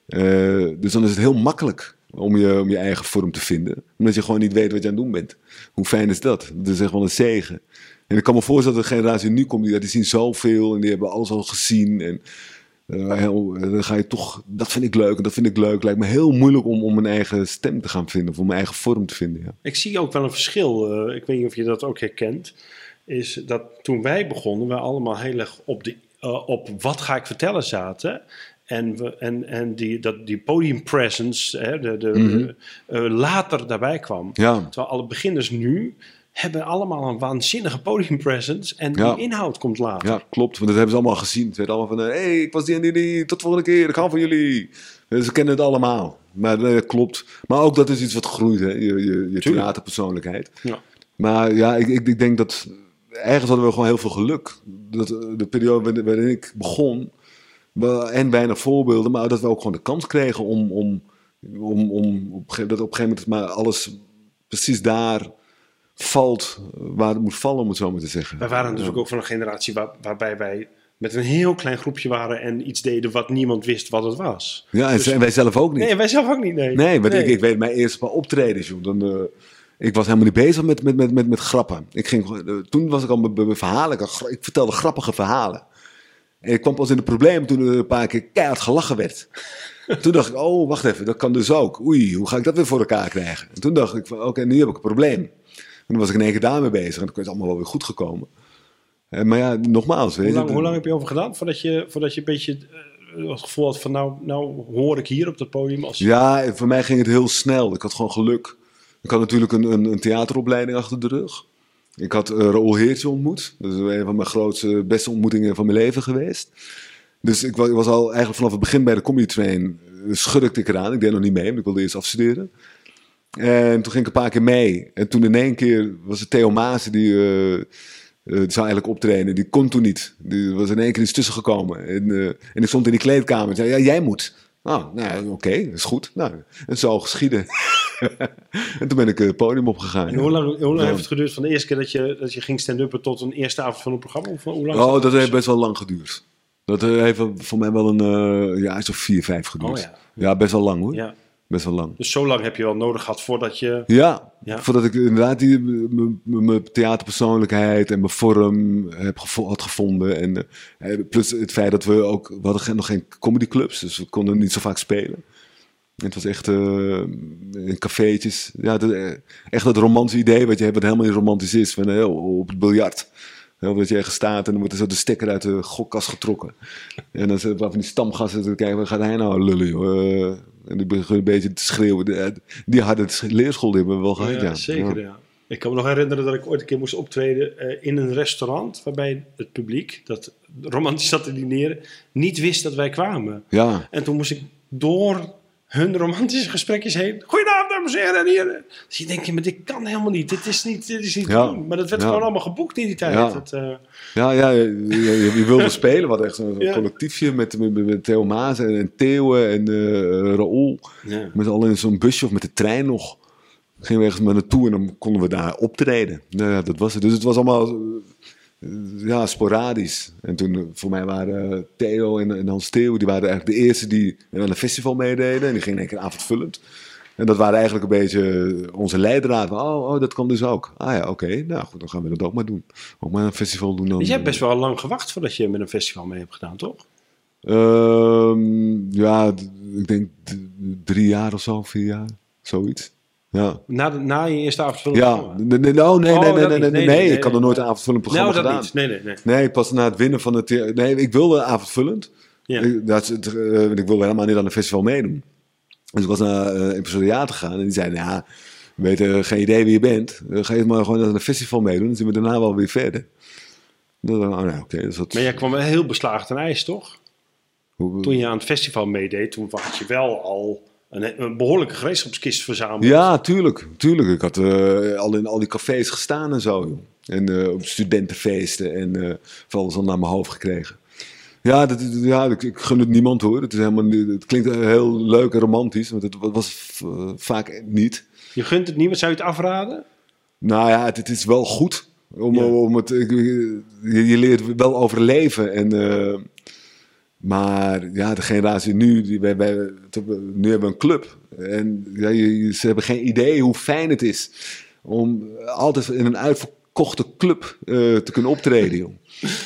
Eh, dus dan is het heel makkelijk om je, om je eigen vorm te vinden. Omdat je gewoon niet weet wat je aan het doen bent. Hoe fijn is dat? Dat is echt wel een zegen. En ik kan me voorstellen dat de generatie nu komt, die, die zien zoveel en die hebben alles al gezien. En heel, dan ga je toch, dat vind ik leuk en dat vind ik leuk. Lijkt me heel moeilijk om, om mijn eigen stem te gaan vinden, of om mijn eigen vorm te vinden. Ja. Ik zie ook wel een verschil. ik weet niet of je dat ook herkent. Is dat toen wij begonnen, we allemaal heel erg op, de, eh, op wat ga ik vertellen zaten. En, we, en, en die, dat, die podium presence hè, de, de, eh, later daarbij kwam. Ja. Terwijl alle beginners nu hebben allemaal een waanzinnige podium presence. En Ja. die inhoud komt later. ja, klopt. Want dat hebben ze allemaal gezien. Ze weten allemaal van, hé, hey, ik was die en die, die, tot de volgende keer, ik hou van jullie. Ze kennen het allemaal. Maar dat klopt. Maar ook dat is iets wat groeit, hè? Je, je, je theaterpersoonlijkheid. Ja. Maar ja, ik, ik, ik denk dat ergens hadden we gewoon heel veel geluk. Dat eh, de periode waarin- ik begon, en weinig voorbeelden, maar dat we ook gewoon de kans kregen om, om, om, om op, dat op een gegeven moment maar alles precies daar valt waar het moet vallen, om het zo maar te zeggen. Wij waren natuurlijk ook van een generatie waar- waarbij wij met een heel klein groepje waren en iets deden wat niemand wist wat het was. Ja, en, en wij zelf ook niet. Nee, wij zelf ook niet. Nee, Nee, want Ik, ik weet mijn eerste paar optredens, joh. Dan, eh, ik was helemaal niet bezig met, met, met, met, met grappen. Ik ging, toen was ik al met, met mijn verhalen. Ik, vertelde grappige verhalen. En ik kwam pas in de problemen toen er een paar keer keihard gelachen werd. toen dacht ik, oh, wacht even, dat kan dus ook. Oei, hoe ga ik dat weer voor elkaar krijgen? En toen dacht ik, oké, nu heb ik een probleem. En toen was ik in één keer daarmee bezig. En toen is het allemaal wel weer goed gekomen. Eh, maar ja, nogmaals, weet Hoe je. lang, hoe lang heb je over gedaan voordat je, voordat je een beetje eh, het gevoel had van nou, nou hoor ik hier op het podium als... Ja, voor mij ging het heel snel. Ik had gewoon geluk. Ik had natuurlijk een, een, een theateropleiding achter de rug. Ik had uh, Raoul Heertje ontmoet. Dat is een van mijn grootste, beste ontmoetingen van mijn leven geweest. Dus ik was, al eigenlijk vanaf het begin bij de Comedy Train. eh, schudde ik eraan. Ik deed nog niet mee, want ik wilde eerst afstuderen. En toen ging ik een paar keer mee. En toen in één keer was het Theo Maas die... eh, die zou eigenlijk optreden. Die kon toen niet. Die was in één keer iets tussen gekomen. En, eh, en ik stond in die kleedkamer en zei: Ja, jij moet. Oh, nou, oké, dat is goed. Nou, en zo geschieden. en toen ben ik het podium opgegaan. En hoe lang, hoe lang Ja. heeft het geduurd van de eerste keer dat je, dat je ging stand-uppen tot een eerste avond van een programma? Of hoe lang Oh, dat heeft best wel lang geduurd. Dat eh, heeft voor mij wel een uh, jaar of vier, vijf geduurd. Oh, ja. ja. best wel lang hoor. Ja. Best wel lang. Dus zo lang heb je wel nodig gehad voordat je... Ja, Ja. voordat ik inderdaad die, mijn theaterpersoonlijkheid en mijn vorm heb gevo- had gevonden. En eh, plus het feit dat we ook, we hadden geen- nog geen comedyclubs, dus we konden niet zo vaak spelen. En Het was echt eh, in cafeetjes. Ja, dat, eh, echt dat romantische idee wat je hebt, wat helemaal niet romantisch is. Van, eh, op het biljart. Hè, dat je ergens staat en dan wordt er zo de stekker uit de gokkast getrokken. En dan zitten van die stamgasten te kijken, wat gaat hij nou lullen, joh? En die beginnen een beetje te schreeuwen. Eh, Die harde sch- leerschool hebben we wel gehad, ja. zeker. Ja. Ik kan me nog herinneren dat ik ooit een keer moest optreden eh, in een restaurant waarbij het publiek, dat romantisch zat te dineren, niet wist dat wij kwamen. Ja, En toen moest ik door hun romantische gesprekjes heen. Goedenavond, dames en heren. En. Dus je denkt, maar dit kan helemaal niet. Dit is niet, dit is niet Ja. doen. Maar dat werd Ja. gewoon allemaal geboekt in die tijd. Ja. Dat, eh, ja, ja je, je, je wilde spelen. Wat echt zo'n Ja. collectiefje met, met, met Theo Maas en, en Theo en eh Raoul. Met allen in zo'n busje of met de trein nog. Gingen we ergens maar naartoe en dan konden we daar optreden. Nou ja, dat was het. Dus het was allemaal ja, sporadisch. En toen eh, voor mij waren eh, Theo en, en Hans Theo, die waren eigenlijk de eerste die aan een festival meededen. En die gingen in één keer avondvullend. En dat waren eigenlijk een beetje onze leidraad. Oh, oh, dat kan dus ook. Ah ja, oké. Nou goed, dan gaan we dat ook maar doen. Ook maar een festival doen dan. Dus je hebt best wel lang gewacht voordat je met een festival mee hebt gedaan, toch? Ehm, ja, ik denk drie jaar of zo, vier jaar. Zoiets. Ja. Na, de, na je eerste avond van Ja, nee, nee, oh, nee, Oh, nee, dat nee, nee, nee, Nee, nee, ik had nog nooit een avondvullend programma Nou, dat gedaan. niet. Nee, nee, nee. Nee, pas na het winnen van het... Nee, ik wilde avondvullend. Ja. Ik, dat, het, eh, ik wilde helemaal niet aan een festival meedoen. Dus ik was naar uh, Impresariaat gegaan en die zeiden, ja, we weten geen idee wie je bent. Dan ga je maar gewoon aan een festival meedoen, dan zien we daarna wel weer verder. Dan oh, nou, oké. dus dat, Maar jij kwam wel heel beslagen ten ijs, toch? hoe- Toen je aan het festival meedeed, toen had je wel al een, een behoorlijke gereedschapskist verzameld. Ja, tuurlijk. tuurlijk. Ik had eh, al in al die cafés gestaan en zo. joh. En eh, op studentenfeesten en eh van alles al naar mijn hoofd gekregen. Ja, dat, ja ik, ik gun het niemand hoor. Het, is helemaal, het klinkt heel leuk en romantisch, maar het was vaak niet. Je gunt het niet, maar zou je het afraden? Nou ja, het, het is wel goed. Om, Ja. om het, je, je leert wel overleven. En, maar ja, de generatie nu, die, wij, wij, nu hebben we een club. En ja, ze hebben geen idee hoe fijn het is om altijd in een uitverkochte club eh, te kunnen optreden. Joh.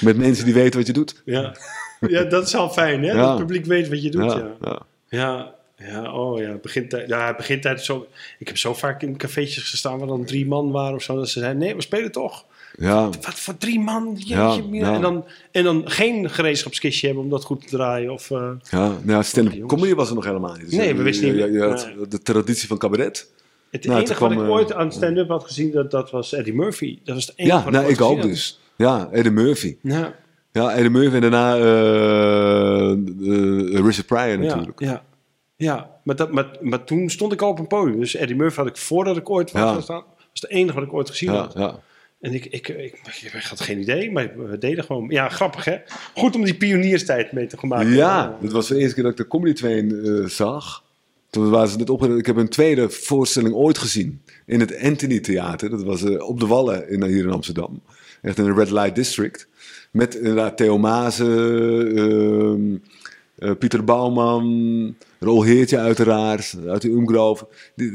Met mensen die weten wat je doet. Ja. ja, dat is al fijn, hè? Ja. Dat het publiek weet wat je doet, ja. ja, ja. Ja, ja, oh ja, begintijd. Ja, begintijd zo. Ik heb zo vaak in cafeetjes gestaan waar dan drie man waren of zo. Dat ze zeiden: nee, we spelen toch. Ja. Wat voor drie man? Jeetje, Ja, ja. En, dan, en dan geen gereedschapskistje hebben om dat goed te draaien. Of, eh, Ja, nou, stand-up comedy was er nog helemaal niet. Dus Nee, we wisten niet- je- je had nee. de traditie van cabaret. het Nou, enige kwam, wat ik eh, ooit aan stand-up had gezien, dat, dat was Eddie Murphy. Dat was het enige Ja, wat nou, ooit ik ook had. dus. Ja, Eddie Murphy. Ja, Ja, Eddie Murphy en daarna eh, Richard Pryor ja, natuurlijk. ja. Ja, maar, dat, maar, maar toen stond ik al op een podium. Dus Eddie Murphy had ik voordat ik ooit was Ja. staan. Was de enige wat ik ooit gezien Ja, had. ja. En ik, ik, ik, ik, had geen idee, maar we deden gewoon. Ja, grappig hè? Goed om die pionierstijd mee te maken. Ja, dat was de eerste keer dat ik de Comedy Train eh, zag. Toen waren ze net opgericht. Ik heb een tweede voorstelling ooit gezien. In het Anthony Theater. Dat was eh, op de Wallen in, hier in Amsterdam. Echt in de Red Light District. Met inderdaad Theo Mazen, ehm, eh, Pieter Bouwman, Rol Heertje uiteraard, uit de Umgrove.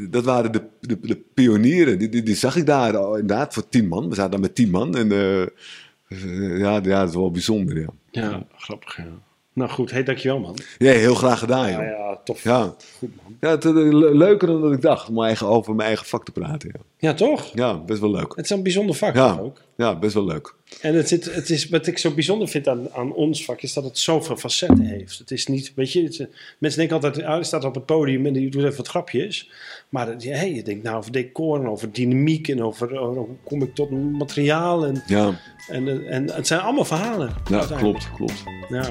Dat waren de, de, de pionieren. Die, die, zag ik daar al, inderdaad voor tien man. We zaten daar met tien man. En eh, ja, ja, dat is wel bijzonder, ja. Ja, grappig ja. Nou goed, hey, dankjewel man. Ja, heel graag gedaan. Ja, ja, tof. Ja, Goed man. ja het, eh, le- leuker dan dat ik dacht om eigen, over mijn eigen vak te praten. Ja, Ja, toch? ja best wel leuk. Het is een bijzonder vak Ja, ook. ja best wel leuk. En het zit, het is, wat ik zo bijzonder vind aan, aan ons vak, is dat het zoveel facetten heeft. Het is niet, weet je, het mensen denken altijd, ah, die staat op het podium en die doet even wat grapjes. Maar hey, je denkt nou over decor en over dynamiek en over, over hoe kom ik tot materiaal. En, Ja, en, en het zijn allemaal verhalen. ja klopt, klopt. Ja,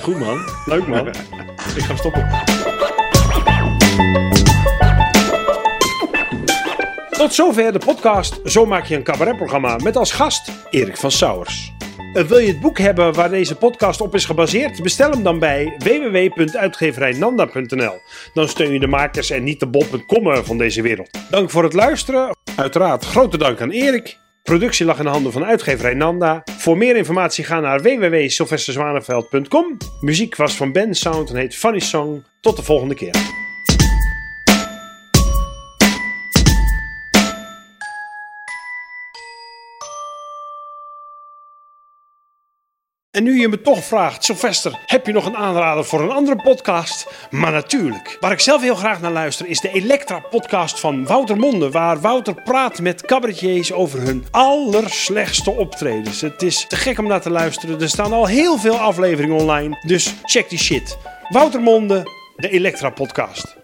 goed man. Leuk man. ik ga stoppen. Tot zover de podcast Zo maak je een cabaretprogramma met als gast Erik van Sauers. En wil je het boek hebben waar deze podcast op is gebaseerd? Bestel hem dan bij www.uitgeverijnanda.nl. Dan steun je de makers en niet de bob.com van deze wereld. Dank voor het luisteren. Uiteraard grote dank aan Erik. Productie lag in de handen van uitgeverij Nanda. Voor meer informatie ga naar www.sylvesterzwaneveld.com. Muziek was van Ben Sound en heet Funny Song. Tot de volgende keer. En nu je me toch vraagt, Sylvester, heb je nog een aanrader voor een andere podcast? Maar natuurlijk. Waar ik zelf heel graag naar luister is de Elektra-podcast van Wouter Monde. Waar Wouter praat met cabaretiers over hun allerslechtste optredens. Het is te gek om naar te luisteren. Er staan al heel veel afleveringen online. Dus check die shit. Wouter Monde, de Elektra-podcast.